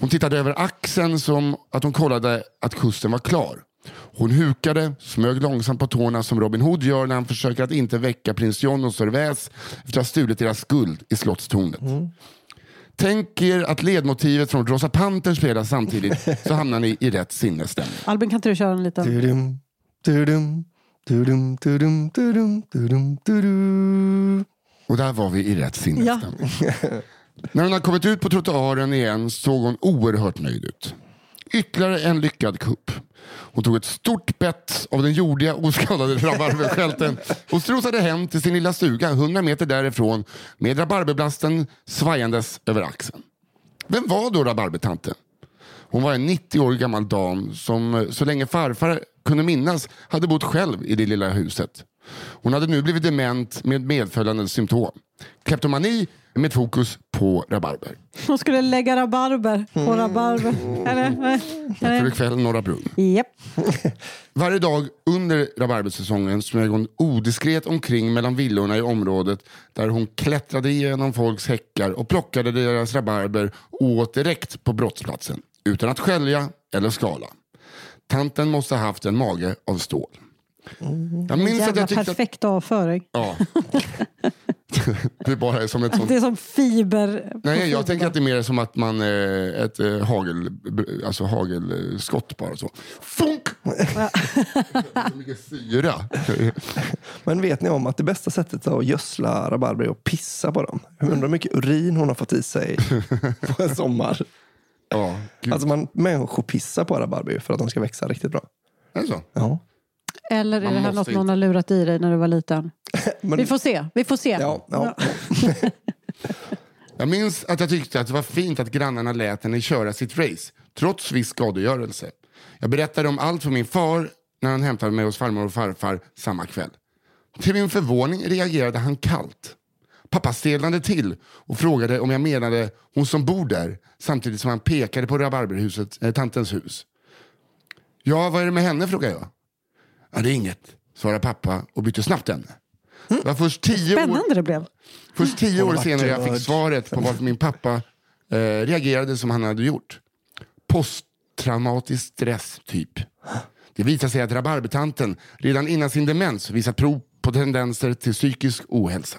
Hon tittade över axeln som att hon kollade att kusten var klar. Hon hukade, smög långsamt på tårna som Robin Hood gör när han försöker att inte väcka prins John och Sir Väs efter att ha stulit deras guld i slottstornet. Tänk er att ledmotivet från Rosa Pantern spelas samtidigt så hamnar ni i rätt sinnesstämning. Albin, kan inte du köra en liten? Tudum, tudum, tudum, tudum, tudum, tudum, tudum. Och där var vi i rätt sinnesstämning. När hon hade kommit ut på trottoaren igen såg hon oerhört nöjd ut. Ytterligare en lyckad kupp. Hon tog ett stort bett av den jordiga oskadade rabarberskälten och strosade hem till sin lilla stuga 100 meter därifrån med rabarberblasten svajandes över axeln. Vem var då rabarbertanten? Hon var en 90 år gammal dam som eh, så länge farfar kunde minnas hade bott själv i det lilla huset. Hon hade nu blivit dement med medföljande symptom. Kleptomani med fokus på rabarber. Hon skulle lägga rabarber på rabarber. Eller? Nej. För Eller? ikväll Norra Brunn. Japp. Varje dag under rabarbersäsongen smög hon odiskret omkring mellan villorna i området där hon klättrade igenom folks häckar och plockade deras rabarber och åt direkt på brottsplatsen utan att skälja eller skala. Tanten måste ha haft en mage av stål. Jag minns att Jävla jag tyckte att... perfekt avföring. Ja. det bara är som ett sånt... Det är som fiber. Nej, jag fiber. tänker att det är mer som att man eh, ett eh, hagel, alltså hagelskott bara så. Funk! så mycket syra. Men vet ni om att det bästa sättet att gödsla rabarber är att pissa på dem? Jag undrar hur mycket urin hon har fått i sig på en sommar. Ja, gud. Alltså man människopissar på rabarber för att de ska växa riktigt bra. Är det så? Ja. Eller är Man det här något inte. någon har lurat i dig när du var liten? Men, Vi får se. Vi får se. ja, ja. Jag minns att jag tyckte att det var fint att grannarna lät henne köra sitt race, trots viss skadegörelse. Jag berättade om allt för min far när han hämtade mig hos farmor och farfar samma kväll. Till min förvåning reagerade han kallt. Pappa stelnade till och frågade om jag menade hon som bor där samtidigt som han pekade på rabarberhuset, eh, tantens hus. Ja, vad är det med henne? frågade jag. Ja, det är inget, svarade pappa och bytte snabbt ämne. Det var först tio år, Spännande det blev. först tio år senare jag fick svaret på varför min pappa eh, reagerade som han hade gjort. Posttraumatisk stress, typ. Det visade sig att rabarbertanten redan innan sin demens visat prov på tendenser till psykisk ohälsa.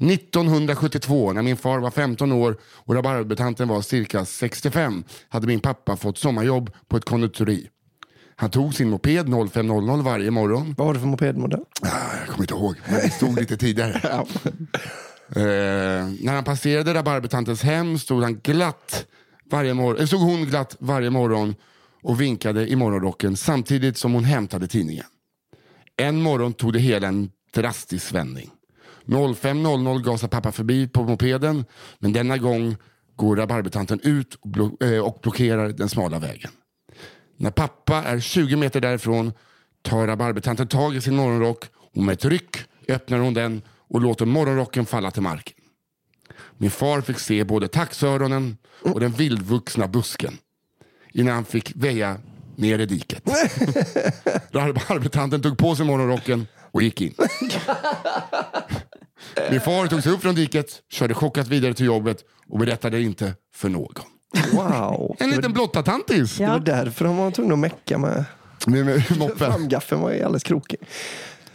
1972, när min far var 15 år och rabarbertanten var cirka 65, hade min pappa fått sommarjobb på ett konditori. Han tog sin moped 05.00 varje morgon Vad har du för mopedmodell? Ah, jag kommer inte ihåg, men det stod lite tidigare. Eh, när han passerade rabarbertantens hem stod, han glatt varje mor- eh, stod hon glatt varje morgon och vinkade i morgonrocken samtidigt som hon hämtade tidningen. En morgon tog det hela en drastisk vändning. 05.00 gasar pappa förbi på mopeden men denna gång går rabarbertanten ut och, eh, och blockerar den smala vägen. När pappa är 20 meter därifrån tar rabarbertanten tag i sin morgonrock och med ett ryck öppnar hon den och låter morgonrocken falla till marken. Min far fick se både taxöronen och den vildvuxna busken innan han fick väja ner i diket. Rabarbertanten tog på sig morgonrocken och gick in. Min far tog sig upp från diket, körde chockat vidare till jobbet och berättade inte för någon. Wow. En liten blottatantis Det var därför de var tvungna att mecka med med, med moppen. framgaffeln var ju alldeles krokig.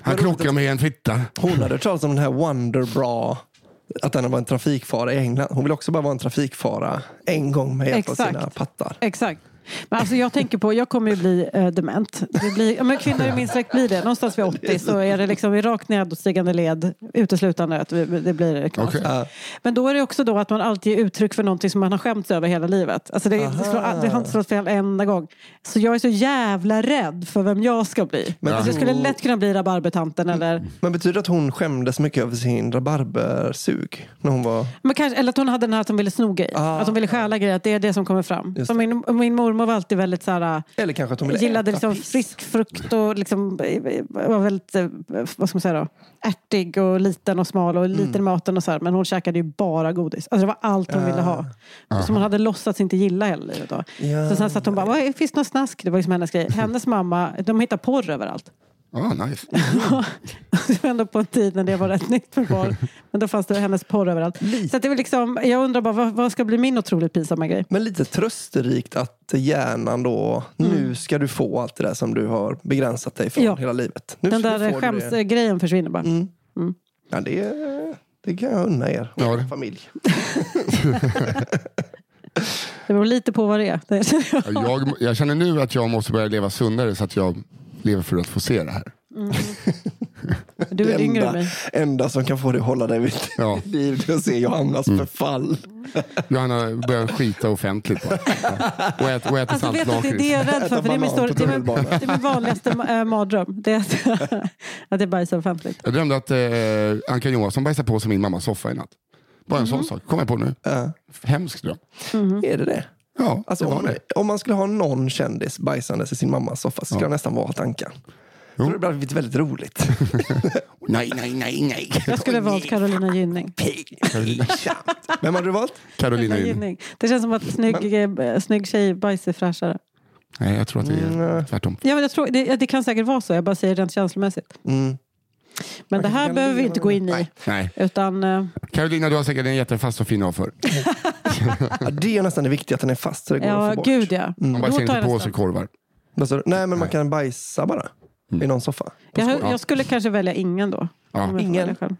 Han krockade med en fitta. Hon hade hört talas om den här Wonderbra. Att den var en trafikfara i England. Hon vill också bara vara en trafikfara en gång med hjälp av Exakt. sina pattar. Exakt. Men alltså jag tänker på, jag kommer ju bli eh, dement. Det blir, men kvinnor i min släkt blir det. Någonstans vid 80 så är det liksom i rakt nedåtstigande led uteslutande att vi- det blir knas. Okej. Men då är det också då att man alltid ger uttryck för någonting som man har skämts över hela livet. Alltså det, det, slår, det har inte slått fel en enda gång. Så jag är så jävla rädd för vem jag ska bli. Men alltså jag skulle lätt kunna bli rabarbertanten eller, Men betyder det att hon skämdes mycket över sin rabarbersug? När hon var... men kanske, eller att hon hade den här att hon ville sno grejer. Ah. Att hon ville stjäla grejer. Att det är det som kommer fram. Just Som min, min mormor var alltid väldigt så här, Eller kanske att hon ville gillade liksom piss. frisk frukt och liksom, eh, var väldigt eh, vad ska man säga då? ärtig och liten och smal och liten i maten och så här. Men hon käkade ju bara godis. Alltså det var allt hon ville ha. Som hon hade låtsats inte gilla hela livet. Då. Ja. Så sen satt hon bara, "Vad är- finns det något snask? Det var liksom hennes grej. Hennes mamma, de hittar porr överallt. Ah, nice. det var ändå på en tid när det var rätt nytt för porr. Men då fanns det hennes porr överallt. Så att det var liksom, jag undrar bara, vad, vad ska bli min otroligt pinsamma grej? Men lite trösterikt att hjärnan då, nu ska du få allt det där som du har begränsat dig från Ja. hela livet. Nu Den ska där skämsgrejen försvinner bara. Mm. Ja, det, det kan jag unna er och Ja, er det- familj. Det beror lite på vad det är. Jag, jag känner nu att jag måste börja leva sundare så att jag lever för att få se det här. Du är det yngre än enda, mig. enda som kan få dig att hålla dig vid Ja. liv det är att se Johannas Mm. förfall. Johanna börjar skita offentligt bara. Och äta, och Alltså vet du, det är det jag är rädd för. För det, är min på det, är min, det är min vanligaste eh, mardröm. Det är att, att jag bajsar offentligt. Jag drömde att eh, Anka Johansson bajsade på sig min mammas soffa i natt. Bara en sån sak. Kom jag på nu. Ja. Hemsk dröm. Är det det? Ja, Alltså, det om, det. om man skulle ha någon kändis bajsandes i sin mammas soffa så skulle Ja. jag nästan valt Anka. Jag tror det hade blivit väldigt roligt. Nej, nej, nej, nej. Jag skulle valt Carolina Gynning. Vem hade du valt? Carolina Gynning. Det känns som att snygg, eh, snygg tjej bajs är fräschare. Nej, jag tror att det är Mm. tvärtom. Ja, men jag tror, det, det kan säkert vara så. Jag bara säger rent känslomässigt. Mm. Men det här behöver vi inte gå in i. Nej. Nej. Utan, eh, Carolina, du har säkert en jättefast och fin avför. Ja, det är nästan det viktiga, att den är fast så det går att ja, få bort. gud ja. Man Då bajsar inte på sig korvar. Du? Nej, men man kan bajsa bara. I någon soffa. Jag, jag skulle kanske välja ingen då. Ja. Ingen? välja själv.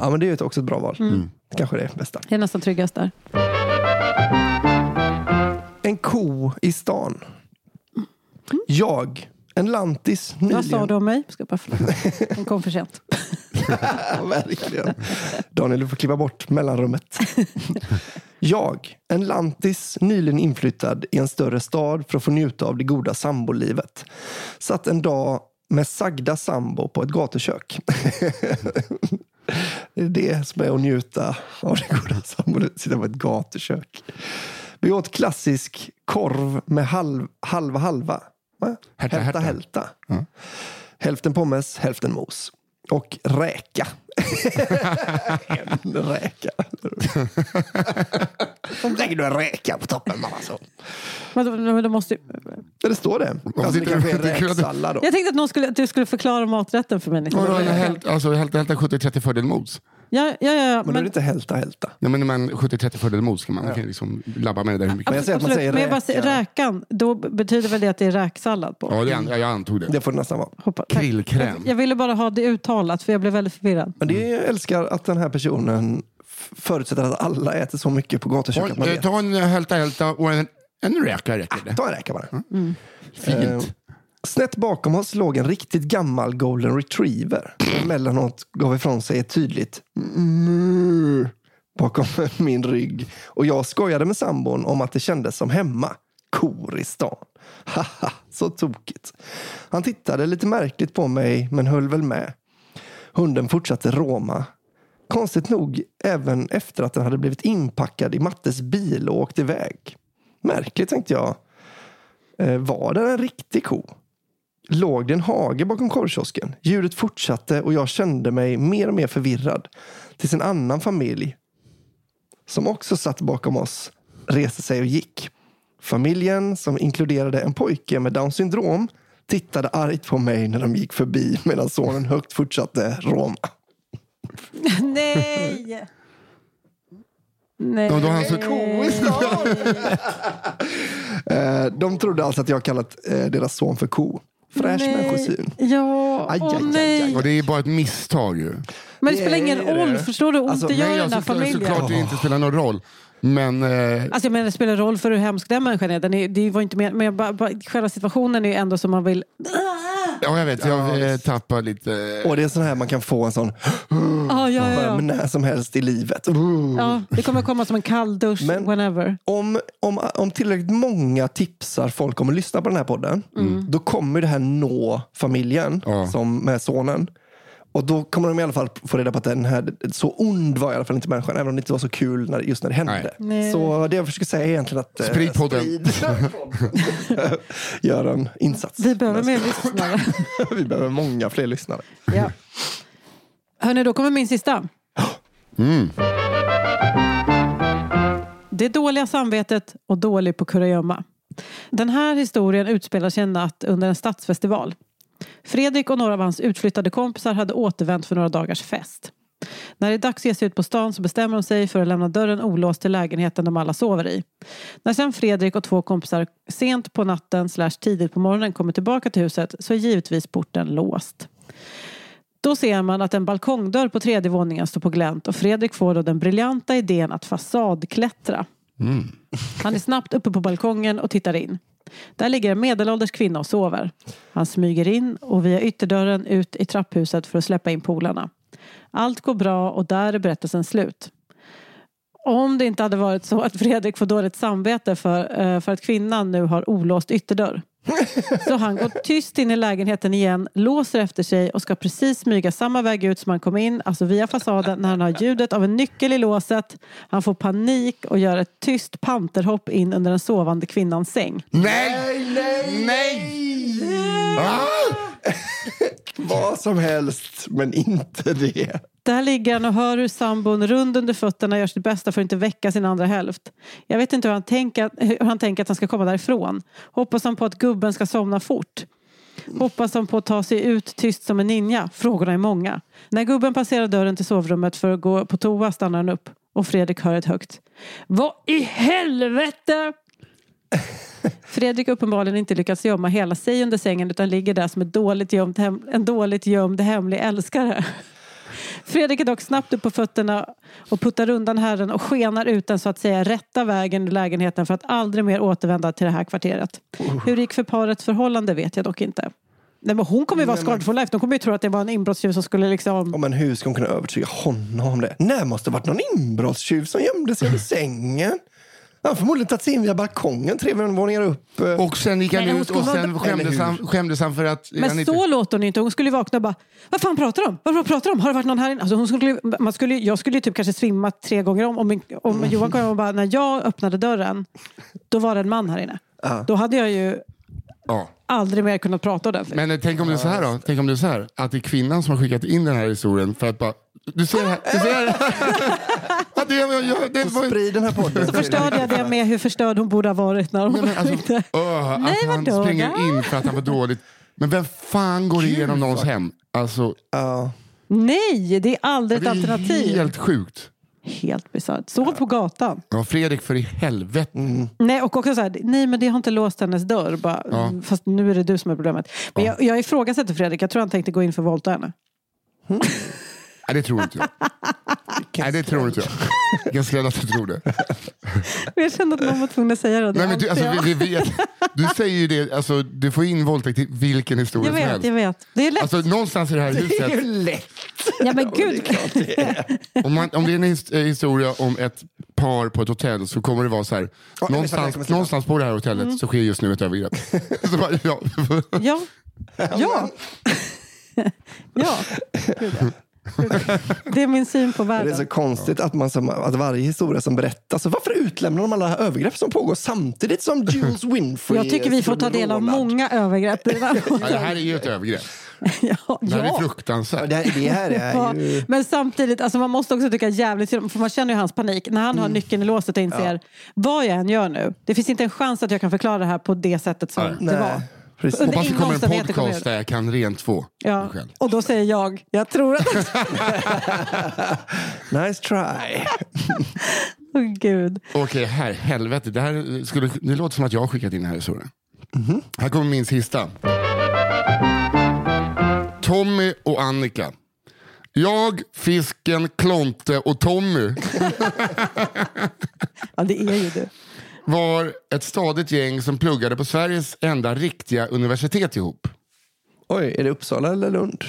Ja, men det är ju också ett bra val. Kanske det bästa. Jag är nästan tryggast där. En ko i stan. Jag, en lantis nyligen. Vad sa du om mig? Ska bara. Hon kom för sent. Verkligen. Daniel, du får kliva bort mellanrummet. Jag, en lantis nyligen inflyttad i en större stad för att få njuta av det goda sambolivet. Satt en dag med sagda sambo på ett gatukök. Det är det som är att njuta av det goda sambolivet. Sitta på ett gatukök. Vi åt klassisk korv med halv, halva halva. Va? Hälta, hälta. Hälften pommes, hälften mos. Och räka. en räka. Lägger du en räka på toppen mamma. Så. Men då, men då måste, Ja, det står det. Alltså, det kanske är räksallad då. jag tänkte att, någon skulle, att du skulle förklara maträtten för mig. En hält, alltså hälta hälta 70-30 fördel mos? Ja, ja, ja, Men, då är men, det inte hälta hälta. Ja, men, men 70-30 fördel mos kan man kan liksom labba med det där hur mycket. Men jag säger att man säger men räka. säger räkan, då betyder väl det att det är räksallad på? Ja, det, an- ja, jag antog det. Det får det nästan vara. Hoppa, tack. Grillkräm. Jag, jag ville bara ha det uttalat för jag blev väldigt förvirrad. Men det jag älskar att den här personen förutsätter att alla äter så mycket på gatukök man vet. Ta en hälta hälta och en, en räka räcker det. Ta en räka bara. Fint. Snett bakom oss låg en riktigt gammal golden retriever. Mellanåt gav ifrån sig ett tydligt mm bakom min rygg. Och jag skojade med sambon om att det kändes som hemma. Kor i stan. Haha, så tokigt. Han tittade lite märkligt på mig men höll väl med. Hunden fortsatte råma. Konstigt nog även efter att den hade blivit inpackad i Mattes bil och åkt iväg. Märkligt tänkte jag. Eh, var det en riktig ko? Låg det en hage bakom korvkiosken? Ljudet fortsatte och jag kände mig mer och mer förvirrad. Tills en annan familj, som också satt bakom oss, reste sig och gick. Familjen, som inkluderade en pojke med Downs syndrom, tittade argt på mig när de gick förbi medan sonen högt fortsatte råma. Nej! Nej. Då har han så- Eh, De trodde alltså att jag kallat eh, deras son för ko. Fräsch Nej. människosyn. Ja, Aj, aj, aj, nej. aj. Och det är bara ett misstag ju. Men det spelar ingen roll, det. förstår du hur ont Alltså, det gör Nej, i den alltså, här familjen? såklart det inte spelar någon roll. Men eh, Alltså jag menar, det spelar roll för hur hemsk den människan är. Den är det var inte mer, men jag bara, bara, själva situationen är ju ändå som man vill... ja, jag vet, jag eh, tappar lite. Och det är sån här man kan få en sån ja, ja, ja. när som helst i livet. ja, det kommer komma som en kall dusch Men- whenever. Om, om, om tillräckligt många tipsar folk om att lyssna på den här podden, då kommer det här nå familjen Ja. som med sonen. Och då kommer de i alla fall få reda på att den här, så ond var i alla fall inte människan, även om det inte var så kul när, just när det hände. Nej. Så det jag försöker säga är egentligen att eh, Sprid podden. sprid podden. Gör en insats. Vi behöver mer lyssnare. Vi behöver många fler lyssnare. ja. Hörni, då kommer min sista. Mm. Det dåliga samvetet och dålig på kurragömma. Den här historien utspelar sig en natt under en stadsfestival. Fredrik och några av hans utflyttade kompisar hade återvänt för några dagars fest. När det är dags att ge sig ut på stan så bestämmer de sig för att lämna dörren olåst till lägenheten de alla sover i. När sen Fredrik och två kompisar sent på natten slash tidigt på morgonen kommer tillbaka till huset så är givetvis porten låst. Då ser man att en balkongdörr på tredje våningen står på glänt och Fredrik får då den briljanta idén att fasadklättra. Han är snabbt uppe på balkongen och tittar in. Där ligger en medelålders kvinna och sover. Han smyger in och via ytterdörren ut i trapphuset för att släppa in polarna. Allt går bra och där är berättelsen slut. Om det inte hade varit så att Fredrik får dåligt samvete för, eh, för att kvinnan nu har olåst ytterdörr. Så han går tyst in i lägenheten igen, låser efter sig och ska precis smyga samma väg ut som han kom in, alltså via fasaden, när han har ljudet av en nyckel i låset. Han får panik och gör ett tyst panterhopp in under den sovande kvinnans säng. Nej! Nej! Nej! Ah! Vad som helst, men inte det. Där ligger han och hör hur sambon rund under fötterna gör sitt bästa för att inte väcka sin andra hälft. Jag vet inte hur han, tänker, hur han tänker att han ska komma därifrån. Hoppas han på att gubben ska somna fort. Hoppas han på att ta sig ut tyst som en ninja. Frågorna är många. När gubben passerar dörren till sovrummet för att gå på toa stannar han upp. Och Fredrik hör ett högt. Vad i helvete! Fredrik har uppenbarligen inte lyckats gömma hela sig under sängen utan ligger där som ett dåligt gömd en dåligt gömd hemlig älskare. Fredrik är dock snabbt upp på fötterna och puttar undan herren och skenar ut den så att säga rätta vägen ur lägenheten för att aldrig mer återvända till det här kvarteret. Hur det gick för parets förhållande vet jag dock inte. Nej, men hon kommer ju vara scarred for life. De kommer ju tro att det var en inbrottstjuv som skulle liksom... Ja, men hur ska hon kunna övertyga honom om det? Nej, måste ha varit någon inbrottstjuv som gömde sig under sängen. Han har förmodligen tagit sig in via balkongen tre våningar upp. eh. Och sen gick han Nej, hon ut skulle och vara- sen skämdes Eller han, skämdes han för att... han Men inte- så låter hon ju inte. Hon skulle ju vakna och bara, vad fan pratar de? Vad pratar de? Har det varit någon här inne? Alltså hon skulle, man skulle, jag skulle ju typ kanske svimma tre gånger om. Om, min, om Johan kom och bara, när jag öppnade dörren, då var det en man här inne. Ja. Då hade jag ju Ja. aldrig mer kunnat prata ordentligt. Men eh, tänk om det är så här då? Tänk om det är så här, att det är kvinnan som har skickat in den här historien för att bara, du ser här, du ser här. ja, det, jag, jag, det var, Sprid den här podden. Så förstörde jag det med hur förstörd hon borde ha varit när hon Nej, men alltså, öh, Nej, att han springer då? in för att han var dåligt. Men vem fan går igenom någons hem? Alltså, Ja. Nej, det är aldrig det ett är alternativ. helt sjukt. Helt bisarrt. Sov på gatan. Ja, Fredrik, för i helvete. Nej, och också så här, nej men det har inte låst hennes dörr. Bara, Ja. mm, Fast nu är det du som är problemet. Men jag, jag ifrågasätter Fredrik, jag tror han tänkte gå in för att våldta henne. Nej, det tror inte jag. Nej, det tror inte jag. Ganska rädd att du tror det. Men jag kände att någon var tvungen att säga det. Nej, men du, alltså, vi, vi vet, du säger ju det, alltså, du får in våldtäkt i vilken historia jag som vet, helst. jag vet. Det är lätt. Alltså, någonstans i det här Det är ju huset, lätt. ja men gud. om, man, om det är en eh, historia om ett par på ett hotell så kommer det vara så här. Jag det någonstans, sluta. någonstans på det här hotellet Mm. så sker just nu ett övergrepp. så bara, ja. Ja. Ja. ja. Ja. Det är min syn på Det är så världen. konstigt att, man som, att varje historia som berättas, så varför utlämnar de alla övergrepp som pågår samtidigt som Jules Winfrey Jag tycker vi får ta del av många övergrepp. Ja, det här är ju ett övergrepp. ja, Det här är ja. Ja, fruktansvärt. Det här, det här Ja, är ju... men samtidigt, alltså man måste också tycka jävligt för man känner ju hans panik. När han har nyckeln i låset och inser, vad jag än gör nu, det finns inte en chans att jag kan förklara det här på det sättet som Nej. det var. Precis. Under Hoppas det inga kommer en omständigheter kommer jag podcast där jag kan rent få Ja. mig själv. Och då säger jag, jag tror att... Nice try. Åh gud. Okej, här, helvete. Det, här skulle, det låter som att jag har skickat in den här historien. Här kommer min sista. Tommy och Annika. Jag, fisken, Klonte och Tommy Ja, det är ju du. Var ett stadigt gäng som pluggade på Sveriges enda riktiga universitet ihop. Oj, är det Uppsala eller Lund?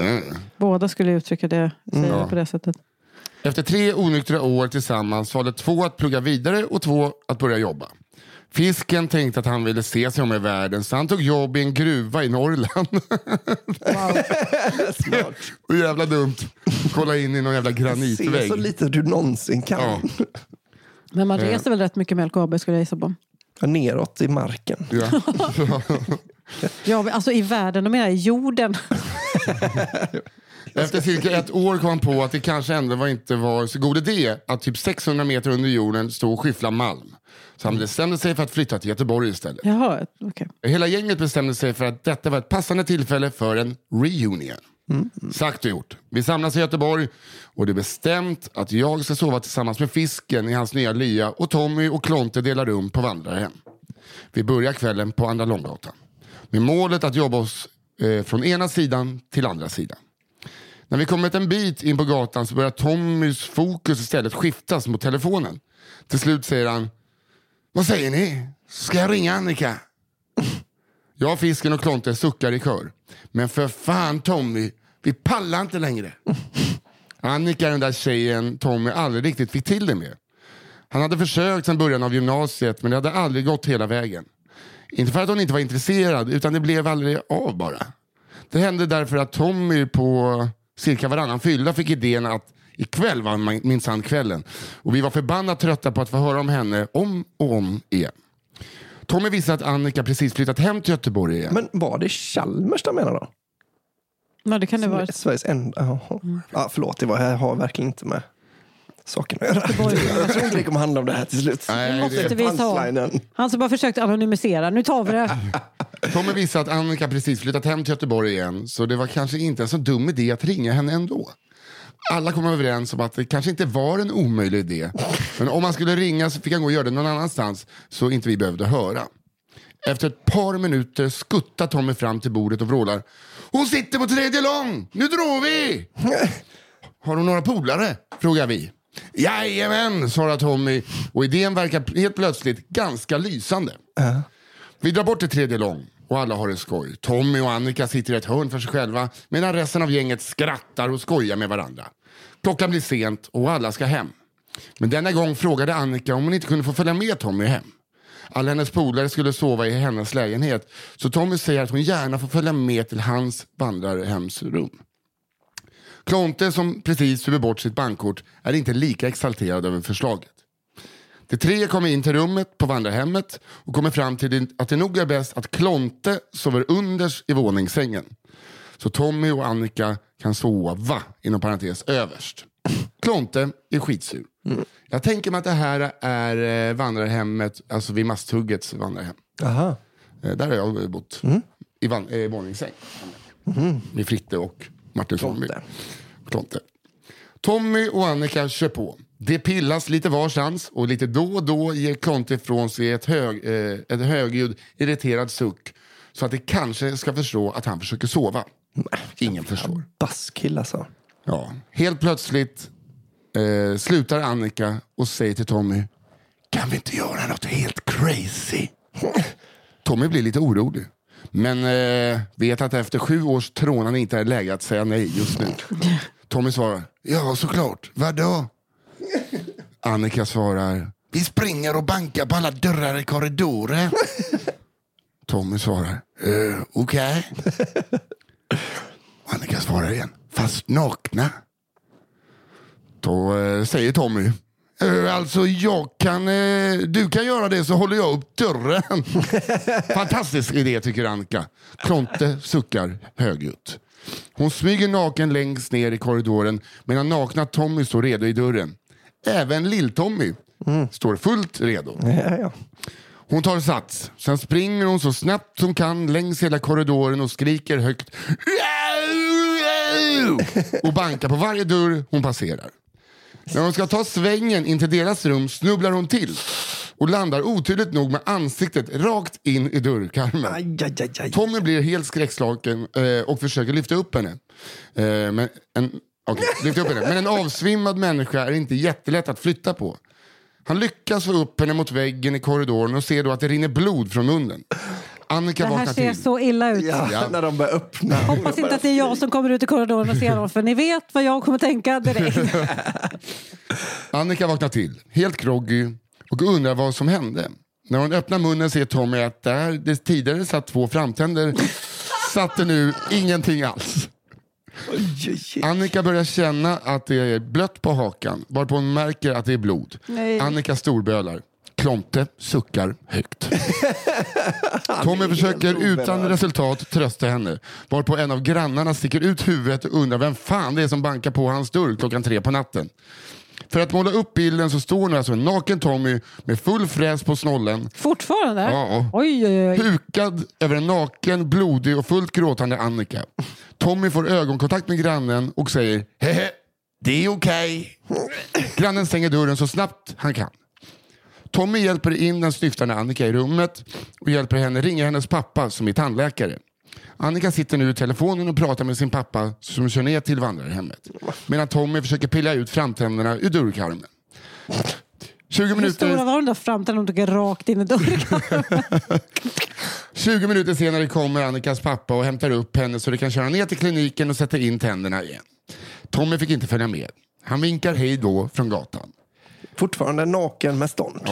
Mm. Båda skulle uttrycka det, säga det på det sättet. Efter tre onyktra år tillsammans valde två att plugga vidare och två att börja jobba. Fisken tänkte att han ville se sig om i världen så han tog jobb i en gruva i Norrland. Smart. och jävla dumt. Kolla in i någon jävla Se granitvägg. så lite du någonsin kan. Ja. Men man Eh. reser väl rätt mycket med LKAB skulle jag gissa på. Ja, Neråt i marken. Ja. Ja, men alltså i världen, de menar i jorden. Efter cirka ett år kom han på att det kanske ändå var inte var så god idé att typ 600 meter under jorden stå och skyffla malm. Så han bestämde sig för att flytta till Göteborg istället. Jaha, okej. Hela gänget bestämde sig för att detta var ett passande tillfälle för en reunion. Mm. Sagt och gjort. Vi samlas i Göteborg och det är bestämt att jag ska sova tillsammans med fisken i hans nya lya och Tommy och Klonte delar rum på vandrarhem. Vi börjar kvällen på Andra Långgatan. Med målet att jobba oss eh, från ena sidan till andra sidan. När vi kommit en bit in på gatan så börjar Tommys fokus istället skiftas mot telefonen. Till slut säger han Vad säger ni? Ska jag ringa Annika? Jag, fisken och Klonte suckar i kör. Men för fan Tommy, vi pallar inte längre. Annika den där tjejen Tommy aldrig riktigt fick till det med. Han hade försökt sedan början av gymnasiet men det hade aldrig gått hela vägen. Inte för att hon inte var intresserad utan det blev aldrig av bara. Det hände därför att Tommy på cirka varannan fylla fick idén att ikväll var min- minsann kvällen. Och vi var förbannat trötta på att få höra om henne om och om igen. Tommy visste att Annika precis flyttat hem till Göteborg igen. Men var det Chalmers de menar då? Ja, det kan det vara. Sveriges enda... Jaha. Ja, förlåt, det var, jag har verkligen inte med saken att göra. Jag tror inte det kommer handla om det här till slut. Nej, Det måste vi ta. Han som bara försökt anonymisera. Nu tar vi det. Tommy visste att Annika precis flyttat hem till Göteborg igen så det var kanske inte en så dum idé att ringa henne ändå. Alla kom överens om att det kanske inte var en omöjlig idé. Men om han skulle ringa så fick han gå och göra det någon annanstans så inte vi behövde höra. Efter ett par minuter skuttar Tommy fram till bordet och vrålar. Hon sitter på tredje lång! Nu drar vi! Har hon några polare? frågar vi. Jajamän, svarar Tommy och idén verkar helt plötsligt ganska lysande. Vi drar bort till tredje lång och alla har det skoj. Tommy och Annika sitter i ett hörn för sig själva medan resten av gänget skrattar och skojar med varandra. Klockan blir sent och alla ska hem. Men denna gång frågade Annika om hon inte kunde få följa med Tommy hem. Alla hennes polare skulle sova i hennes lägenhet så Tommy säger att hon gärna får följa med till hans vandrarhemsrum. Klonte som precis super bort sitt bankkort är inte lika exalterad över förslaget. De tre kommer in till rummet på vandrarhemmet och kommer fram till att det nog är bäst att Klonte sover underst i våningssängen. Så Tommy och Annika kan sova, inom parentes, överst. Klonte är skitsur. Jag tänker mig att det här är eh, vandrarhemmet, alltså vid Masthuggets vandrarhem. Aha. Eh, Där har jag bott. I van- eh, våningssäng. Med Fritte och Martin. Klonte. Klonte. Tommy och Annika kör på. Det pillas lite varstans och lite då och då ger Klonte ifrån sig ett, hög, eh, ett högljudd irriterad suck så att det kanske ska förstå att han försöker sova. Ingen förstår. Baskill alltså. Ja. Helt plötsligt eh, slutar Annika och säger till Tommy Kan vi inte göra något helt crazy? Tommy blir lite orolig. Men eh, vet att efter sju års trånande inte är läge att säga nej just nu. Tommy svarar Ja såklart, vadå? Annika svarar Vi springer och bankar på alla dörrar i korridoren. Tommy svarar eh, Okej. Annika svarar igen Fast nakna. Då eh, säger Tommy "Eh, Alltså jag kan, eh, du kan göra det så håller jag upp dörren. Fantastisk idé tycker Annika. Klonte suckar högljutt. Hon smyger naken längst ner i korridoren medan nakna Tommy står redo i dörren. Även Lill-Tommy står fullt redo. Ja, ja. Hon tar sats. Sen springer hon så snabbt hon kan längs hela korridoren och skriker högt och bankar på varje dörr hon passerar. När hon ska ta svängen in till deras rum snubblar hon till och landar oturligt nog med ansiktet rakt in i dörrkarmen. Aj, aj, aj, aj. Tommy blir helt skräckslagen eh, och försöker lyfta upp henne. Eh, men, en, okej, lyfta upp henne. men en avsvimmad människa är inte jättelätt att flytta på. Han lyckas få upp henne mot väggen i korridoren och ser då att det rinner blod från munnen. Annika Det här vaknar ser till. så illa ut. Ja, Ja. när de börjar öppna. Hoppas inte att det är jag som kommer ut i korridoren och ser dem för ni vet vad jag kommer tänka direkt. Annika vaknar till, helt groggy och undrar vad som hände. När hon öppnar munnen ser Tommy att där det tidigare satt två framtänder satt det nu ingenting alls. Annika börjar känna att det är blött på hakan varpå hon märker att det är blod. Nej. Annika storbölar. Klonte suckar högt. Tommy försöker utan resultat trösta henne varpå en av grannarna sticker ut huvudet och undrar vem fan det är som bankar på hans dörr klockan tre på natten. För att måla upp bilden så står nu alltså en naken Tommy med full fräs på snollen Fortfarande? Ja. Oj, oj, oj. Hukad över en naken, blodig och fullt gråtande Annika. Tommy får ögonkontakt med grannen och säger hehe, det är okej. Grannen stänger dörren så snabbt han kan. Tommy hjälper in den snyftande Annika i rummet och hjälper henne ringa hennes pappa som är tandläkare. Annika sitter nu i telefonen och pratar med sin pappa som kör ner till vandrarhemmet. Medan Tommy försöker pilla ut framtänderna ur dörrkarmen. 20 Hur minuter... stora var de där framtänderna de tog rakt in i dörren? 20 minuter senare kommer Annikas pappa och hämtar upp henne så de kan köra ner till kliniken och sätta in tänderna igen. Tommy fick inte följa med. Han vinkar hej då från gatan. Fortfarande naken med stånd.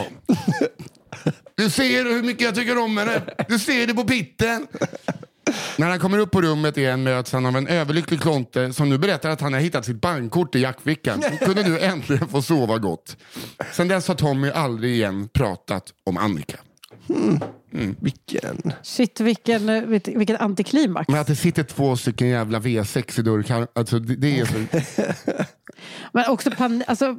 Du ser hur mycket jag tycker om henne. Du ser det på pitten. När han kommer upp på rummet igen möts han av en överlycklig Klonte som nu berättar att han har hittat sitt bankkort i jackfickan och kunde nu äntligen få sova gott. Sen dess har Tommy aldrig igen pratat om Annika. Hmm. Vilken... Shit, vilken, vilket, vilket antiklimax. Men att det sitter två stycken jävla V6 i dörrkarmen, alltså det, det är så... Men också pan, alltså,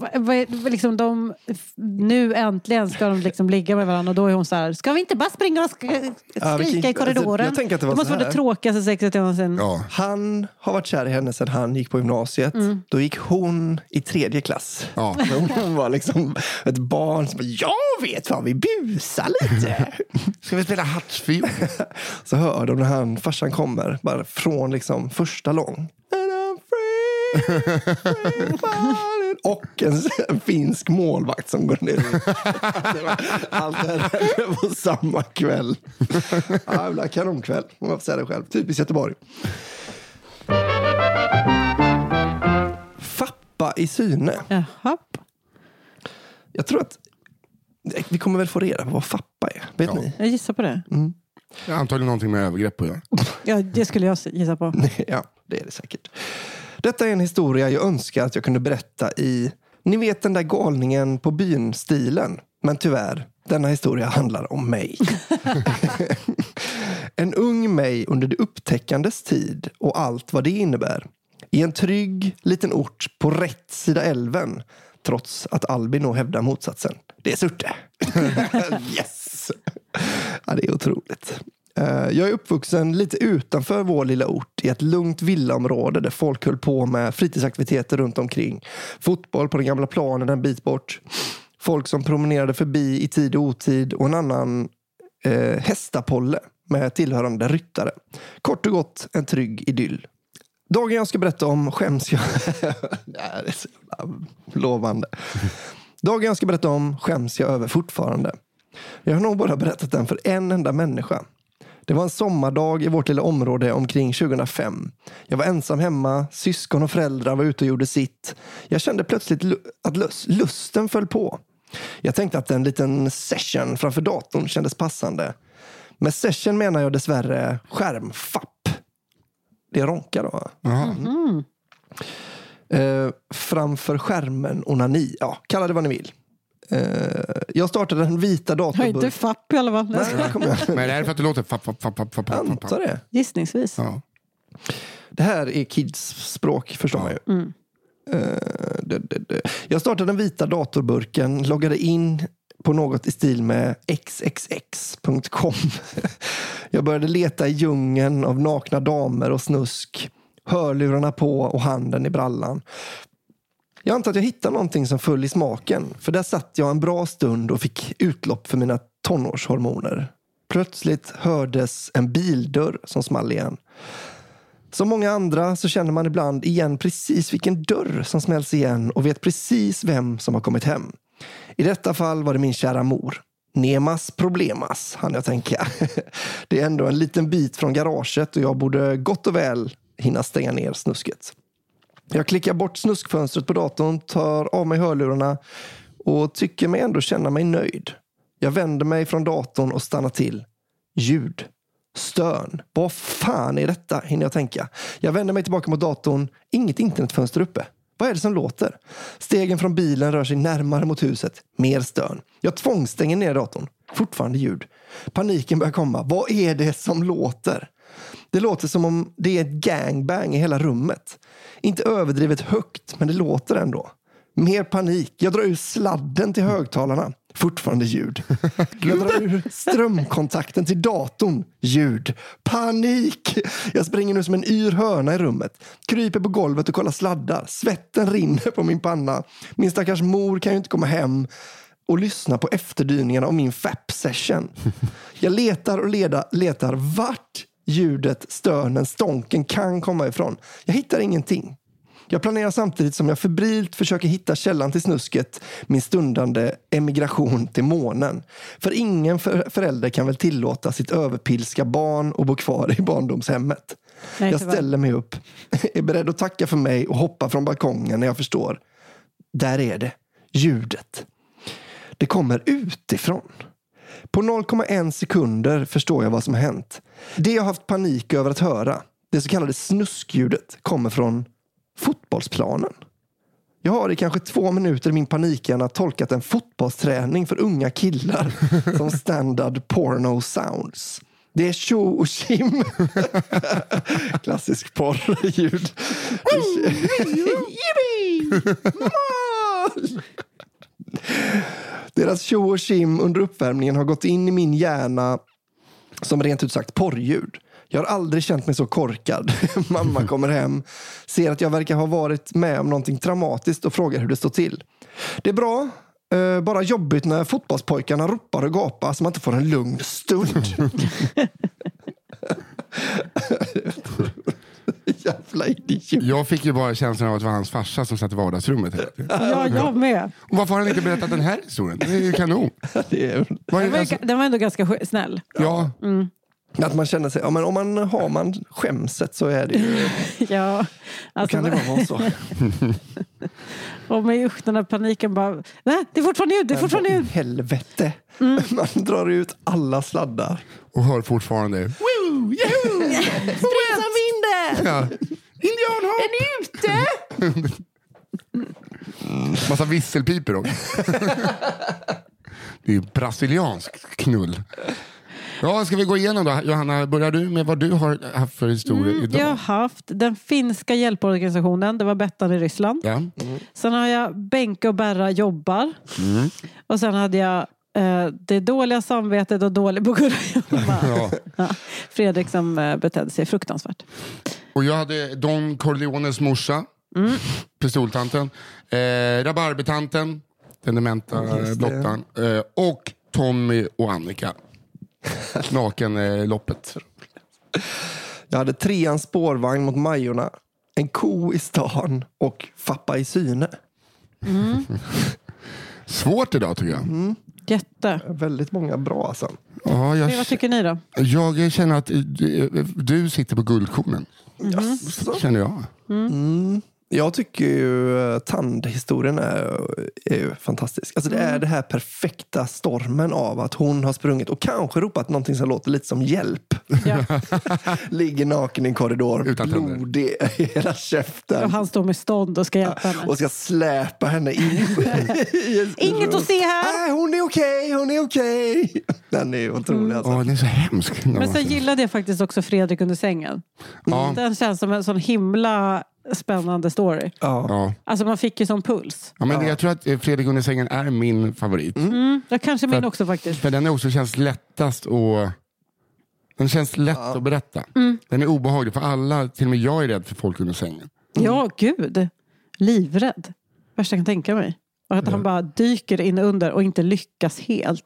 liksom de, nu äntligen ska de liksom ligga med varandra och då är hon så här, ska vi inte bara springa och sk- Ja, vilken- skrika i korridoren? alltså, jag tänker att det var måste så vara det tråkigaste sexet jag någonsin... Ja. Han har varit kär i henne sedan han gick på gymnasiet. Mm. Då gick hon i tredje klass. Ja. Hon var liksom ett barn som bara, jag vet vad vi busar lite. Ska vi spela hattfiol? Så hör de när han, farsan kommer, bara från liksom första lång. And I'm free, free falling. Och en, en finsk målvakt som går ner. Allt det här på samma kväll. Jävla kanonkväll, om jag får säga det själv. Typiskt Göteborg. Fappa i syne. Jaha. Jag tror att vi kommer väl få reda på vad Fappa är. Vet Ja. ni? Jag gissar på det. Antagligen någonting med övergrepp att göra. Ja, det skulle jag gissa på. Ja, det är det säkert. Detta är en historia jag önskar att jag kunde berätta i, ni vet den där galningen på byn-stilen. Men tyvärr, denna historia handlar om mig. en ung mig under det upptäckandes tid och allt vad det innebär. I en trygg liten ort på rätt sida älven. Trots att Albin hävdar motsatsen. Det är Surte. yes! Ja, det är otroligt. Eh, Jag är uppvuxen lite utanför vår lilla ort i ett lugnt villaområde där folk höll på med fritidsaktiviteter runt omkring. Fotboll på den gamla planen en bit bort. Folk som promenerade förbi i tid och otid och en annan eh, hästapolle med tillhörande ryttare. Kort och gott en trygg idyll. Dagen jag ska berätta om skäms jag... det är så jävla lovande. Dagen jag ska berätta om skäms jag över fortfarande. Jag har nog bara berättat den för en enda människa. Det var en sommardag i vårt lilla område omkring 2005. Jag var ensam hemma, syskon och föräldrar var ute och gjorde sitt. Jag kände plötsligt att lusten föll på. Jag tänkte att en liten session framför datorn kändes passande. Med session menar jag dessvärre skärmfapp. Det är ronka då. Jaha. Eh, framför skärmen onani. Ja, kalla det vad ni vill. Eh, jag startade den vita Jag har inte fapp i alla fall. Nej, det. Men är det för att det låter fapp, fapp, fapp, fapp, fapp, fapp, Antar det. Gissningsvis. Ja. Det här är kids språk, förstår man ju. Eh, det, det, det. Jag startade den vita datorburken, loggade in på något i stil med xxx.com. Jag började leta i djungeln av nakna damer och snusk. Hörlurarna på och handen i brallan. Jag antar att jag hittade någonting som föll i smaken. För där satt jag en bra stund och fick utlopp för mina tonårshormoner. Plötsligt hördes en bildörr som small igen. Som många andra så känner man ibland igen precis vilken dörr som smälls igen och vet precis vem som har kommit hem. I detta fall var det min kära mor. Nemas problemas, hann jag tänka. Det är ändå en liten bit från garaget och jag borde gott och väl hinna stänga ner snusket. Jag klickar bort snuskfönstret på datorn, tar av mig hörlurarna och tycker mig ändå känna mig nöjd. Jag vänder mig från datorn och stannar till. Ljud. Stön. Vad fan är detta? Hinner jag tänka. Jag vänder mig tillbaka mot datorn. Inget internetfönster uppe. Vad är det som låter? Stegen från bilen rör sig närmare mot huset. Mer stön. Jag tvångsstänger ner datorn. Fortfarande ljud. Paniken börjar komma. Vad är det som låter? Det låter som om det är ett gangbang i hela rummet. Inte överdrivet högt, men det låter ändå. Mer panik. Jag drar ur sladden till högtalarna. Fortfarande ljud. Jag drar ur strömkontakten till datorn. Ljud. Panik! Jag springer nu som en yr höna i rummet. Kryper på golvet och kollar sladdar. Svetten rinner på min panna. Min stackars mor kan ju inte komma hem och lyssna på efterdyningarna av min FAP-session. Jag letar och leda, letar vart ljudet, stönen, stånken kan komma ifrån. Jag hittar ingenting. Jag planerar samtidigt som jag febrilt försöker hitta källan till snusket, min stundande emigration till månen. För ingen för förälder kan väl tillåta sitt överpilska barn att bo kvar i barndomshemmet. Nej, jag ställer mig upp, är beredd att tacka för mig och hoppa från balkongen när jag förstår. Där är det, ljudet. Det kommer utifrån. På 0,1 sekunder förstår jag vad som har hänt. Det jag haft panik över att höra, det så kallade snuskljudet, kommer från fotbollsplanen. Jag har i kanske två minuter i min panikhjärna tolkat en fotbollsträning för unga killar som standard porno sounds. Det är tjo och tjim. Klassisk porrljud. Deras tjo och tjim under uppvärmningen har gått in i min hjärna som rent ut sagt porrljud. Jag har aldrig känt mig så korkad. Mamma kommer hem, ser att jag verkar ha varit med om någonting traumatiskt och frågar hur det står till. Det är bra, eh, bara jobbigt när fotbollspojkarna ropar och gapar så man inte får en lugn stund. Jävla idiot. Jag fick ju bara känslan av att det var hans farsa som satt i vardagsrummet. Ja, jag med. Och varför har han inte berättat den här historien? Det är ju kanon. Det är, Den var, alltså, den var ändå ganska sk- snäll. ja, att man känner sig, ja, men om man har man skämset så är det ju, Ja, alltså, kan det bara vara så. och med usch, den här paniken bara, nej, det är fortfarande ljud, det är fortfarande ljud. Helvete. Man drar ut alla sladdar. och hör fortfarande. Woo! Yahoo! Springa vinden! Ja. Indianhopp! Är ni ute? Massa visselpipor också. Det är ju brasiliansk knull. Ja, ska vi gå igenom då? Johanna, börjar du med vad du har haft för historia Mm, idag? jag har haft den finska hjälporganisationen, det var Bettan i Ryssland. Ja. Sen har jag Benke och Berra jobbar. Mm. Och sen hade jag eh, det dåliga samvetet och dålig på. Ja. Ja, Fredrik som eh, betedde sig fruktansvärt. Och jag hade Don Corleones morsa, Mm. pistoltanten, eh, rabarbertanten, den dementa blottaren, eh, och Tommy och Annika. Nakenloppet. Jag hade treans spårvagn mot Majorna, en ko i stan och Fappa i syne. Svårt idag tycker jag. Mm. Jätte. Väldigt många bra alltså. Ja, jag, Vad tycker ni då? jag känner att eh, du, sitter på guldkornen. Jaså? Känner jag. Mm. Jag tycker ju eh, tandhistorien är, är ju fantastisk. Alltså det är det här perfekta stormen av att hon har sprungit och kanske ropat någonting som låter lite som hjälp. Ja. Ligger naken i en korridor, Utan tänder. blodig i hela käften. Och han står med stånd och ska hjälpa henne. Och ska släpa henne in. i Inget att se här! Nej, hon okej, okej. Den är otrolig alltså. Åh, den är så hemsk. Men sen gillade jag faktiskt också Fredrik under sängen. ja, Den känns som en sån himla spännande story. Ja. ja. Alltså man fick ju sån puls. ja, men jag tror att eh, Fredrik under sängen är min favorit. Mm, det kanske min För- också faktiskt. För den är också känns lättast att den känns lätt att berätta. Mm. Den är obehaglig för alla, till och med jag är rädd för folk under sängen. Ja, gud. Livrädd. Värsta jag kan tänka mig. Och att han bara dyker in under och inte lyckas helt.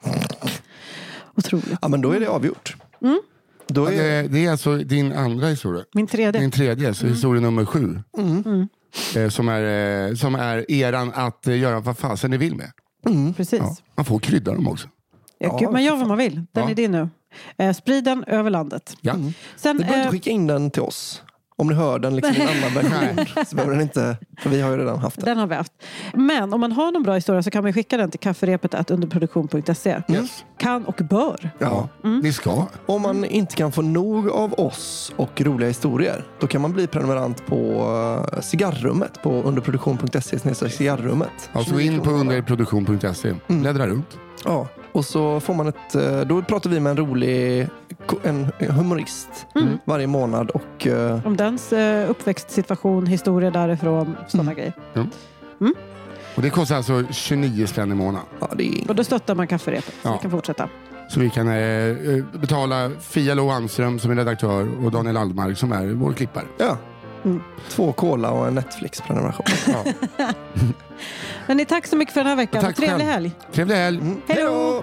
Otroligt. ja, men då är det avgjort. Mm. Då Ja, är, Det, det är alltså din andra historia. Min tredje. Din tredje, så historia nummer sju. Mm. Eh, som, är, eh, som är eran att eh, göra vad fasen ni vill med. Precis. Ja. Man får krydda dem också. Ja, Ja, gud, man gör vad man vill. Den Ja. är din nu. Eh, sprid den över landet. Ja. Sen, du behöver eh, inte skicka in den till oss. Om ni hör den liksom i en annan version så behöver den inte, för vi har ju redan haft den. den har vi haft. Men om man har någon bra historia så kan man skicka den till kafferepet underproduktion.se. Yes. Kan och bör. Ja. Ni ska. Om man inte kan få nog av oss och roliga historier, då kan man bli prenumerant på eh, cigarrummet på underproduktion.se cigarrummet. Alltså in på 29 kronor. underproduktion.se. Bläddra runt. Ja, och så får man ett, eh, då pratar vi med en rolig en humorist varje månad och eh, Om dens eh, uppväxtsituation, historia därifrån, sådana grejer. Och det kostar alltså 29 spänn i månaden. ja, det är Och då stöttar man kafferepet. Så Ja. vi kan fortsätta. Så vi kan eh, betala Fia Lo Almström som är redaktör och Daniel Aldmark som är vår klippare. ja. Mm. Två cola och en Netflix-prenumeration. Ja. Men tack så mycket för den här veckan. Tack Trevlig själv. helg. Trevlig helg! Hej då!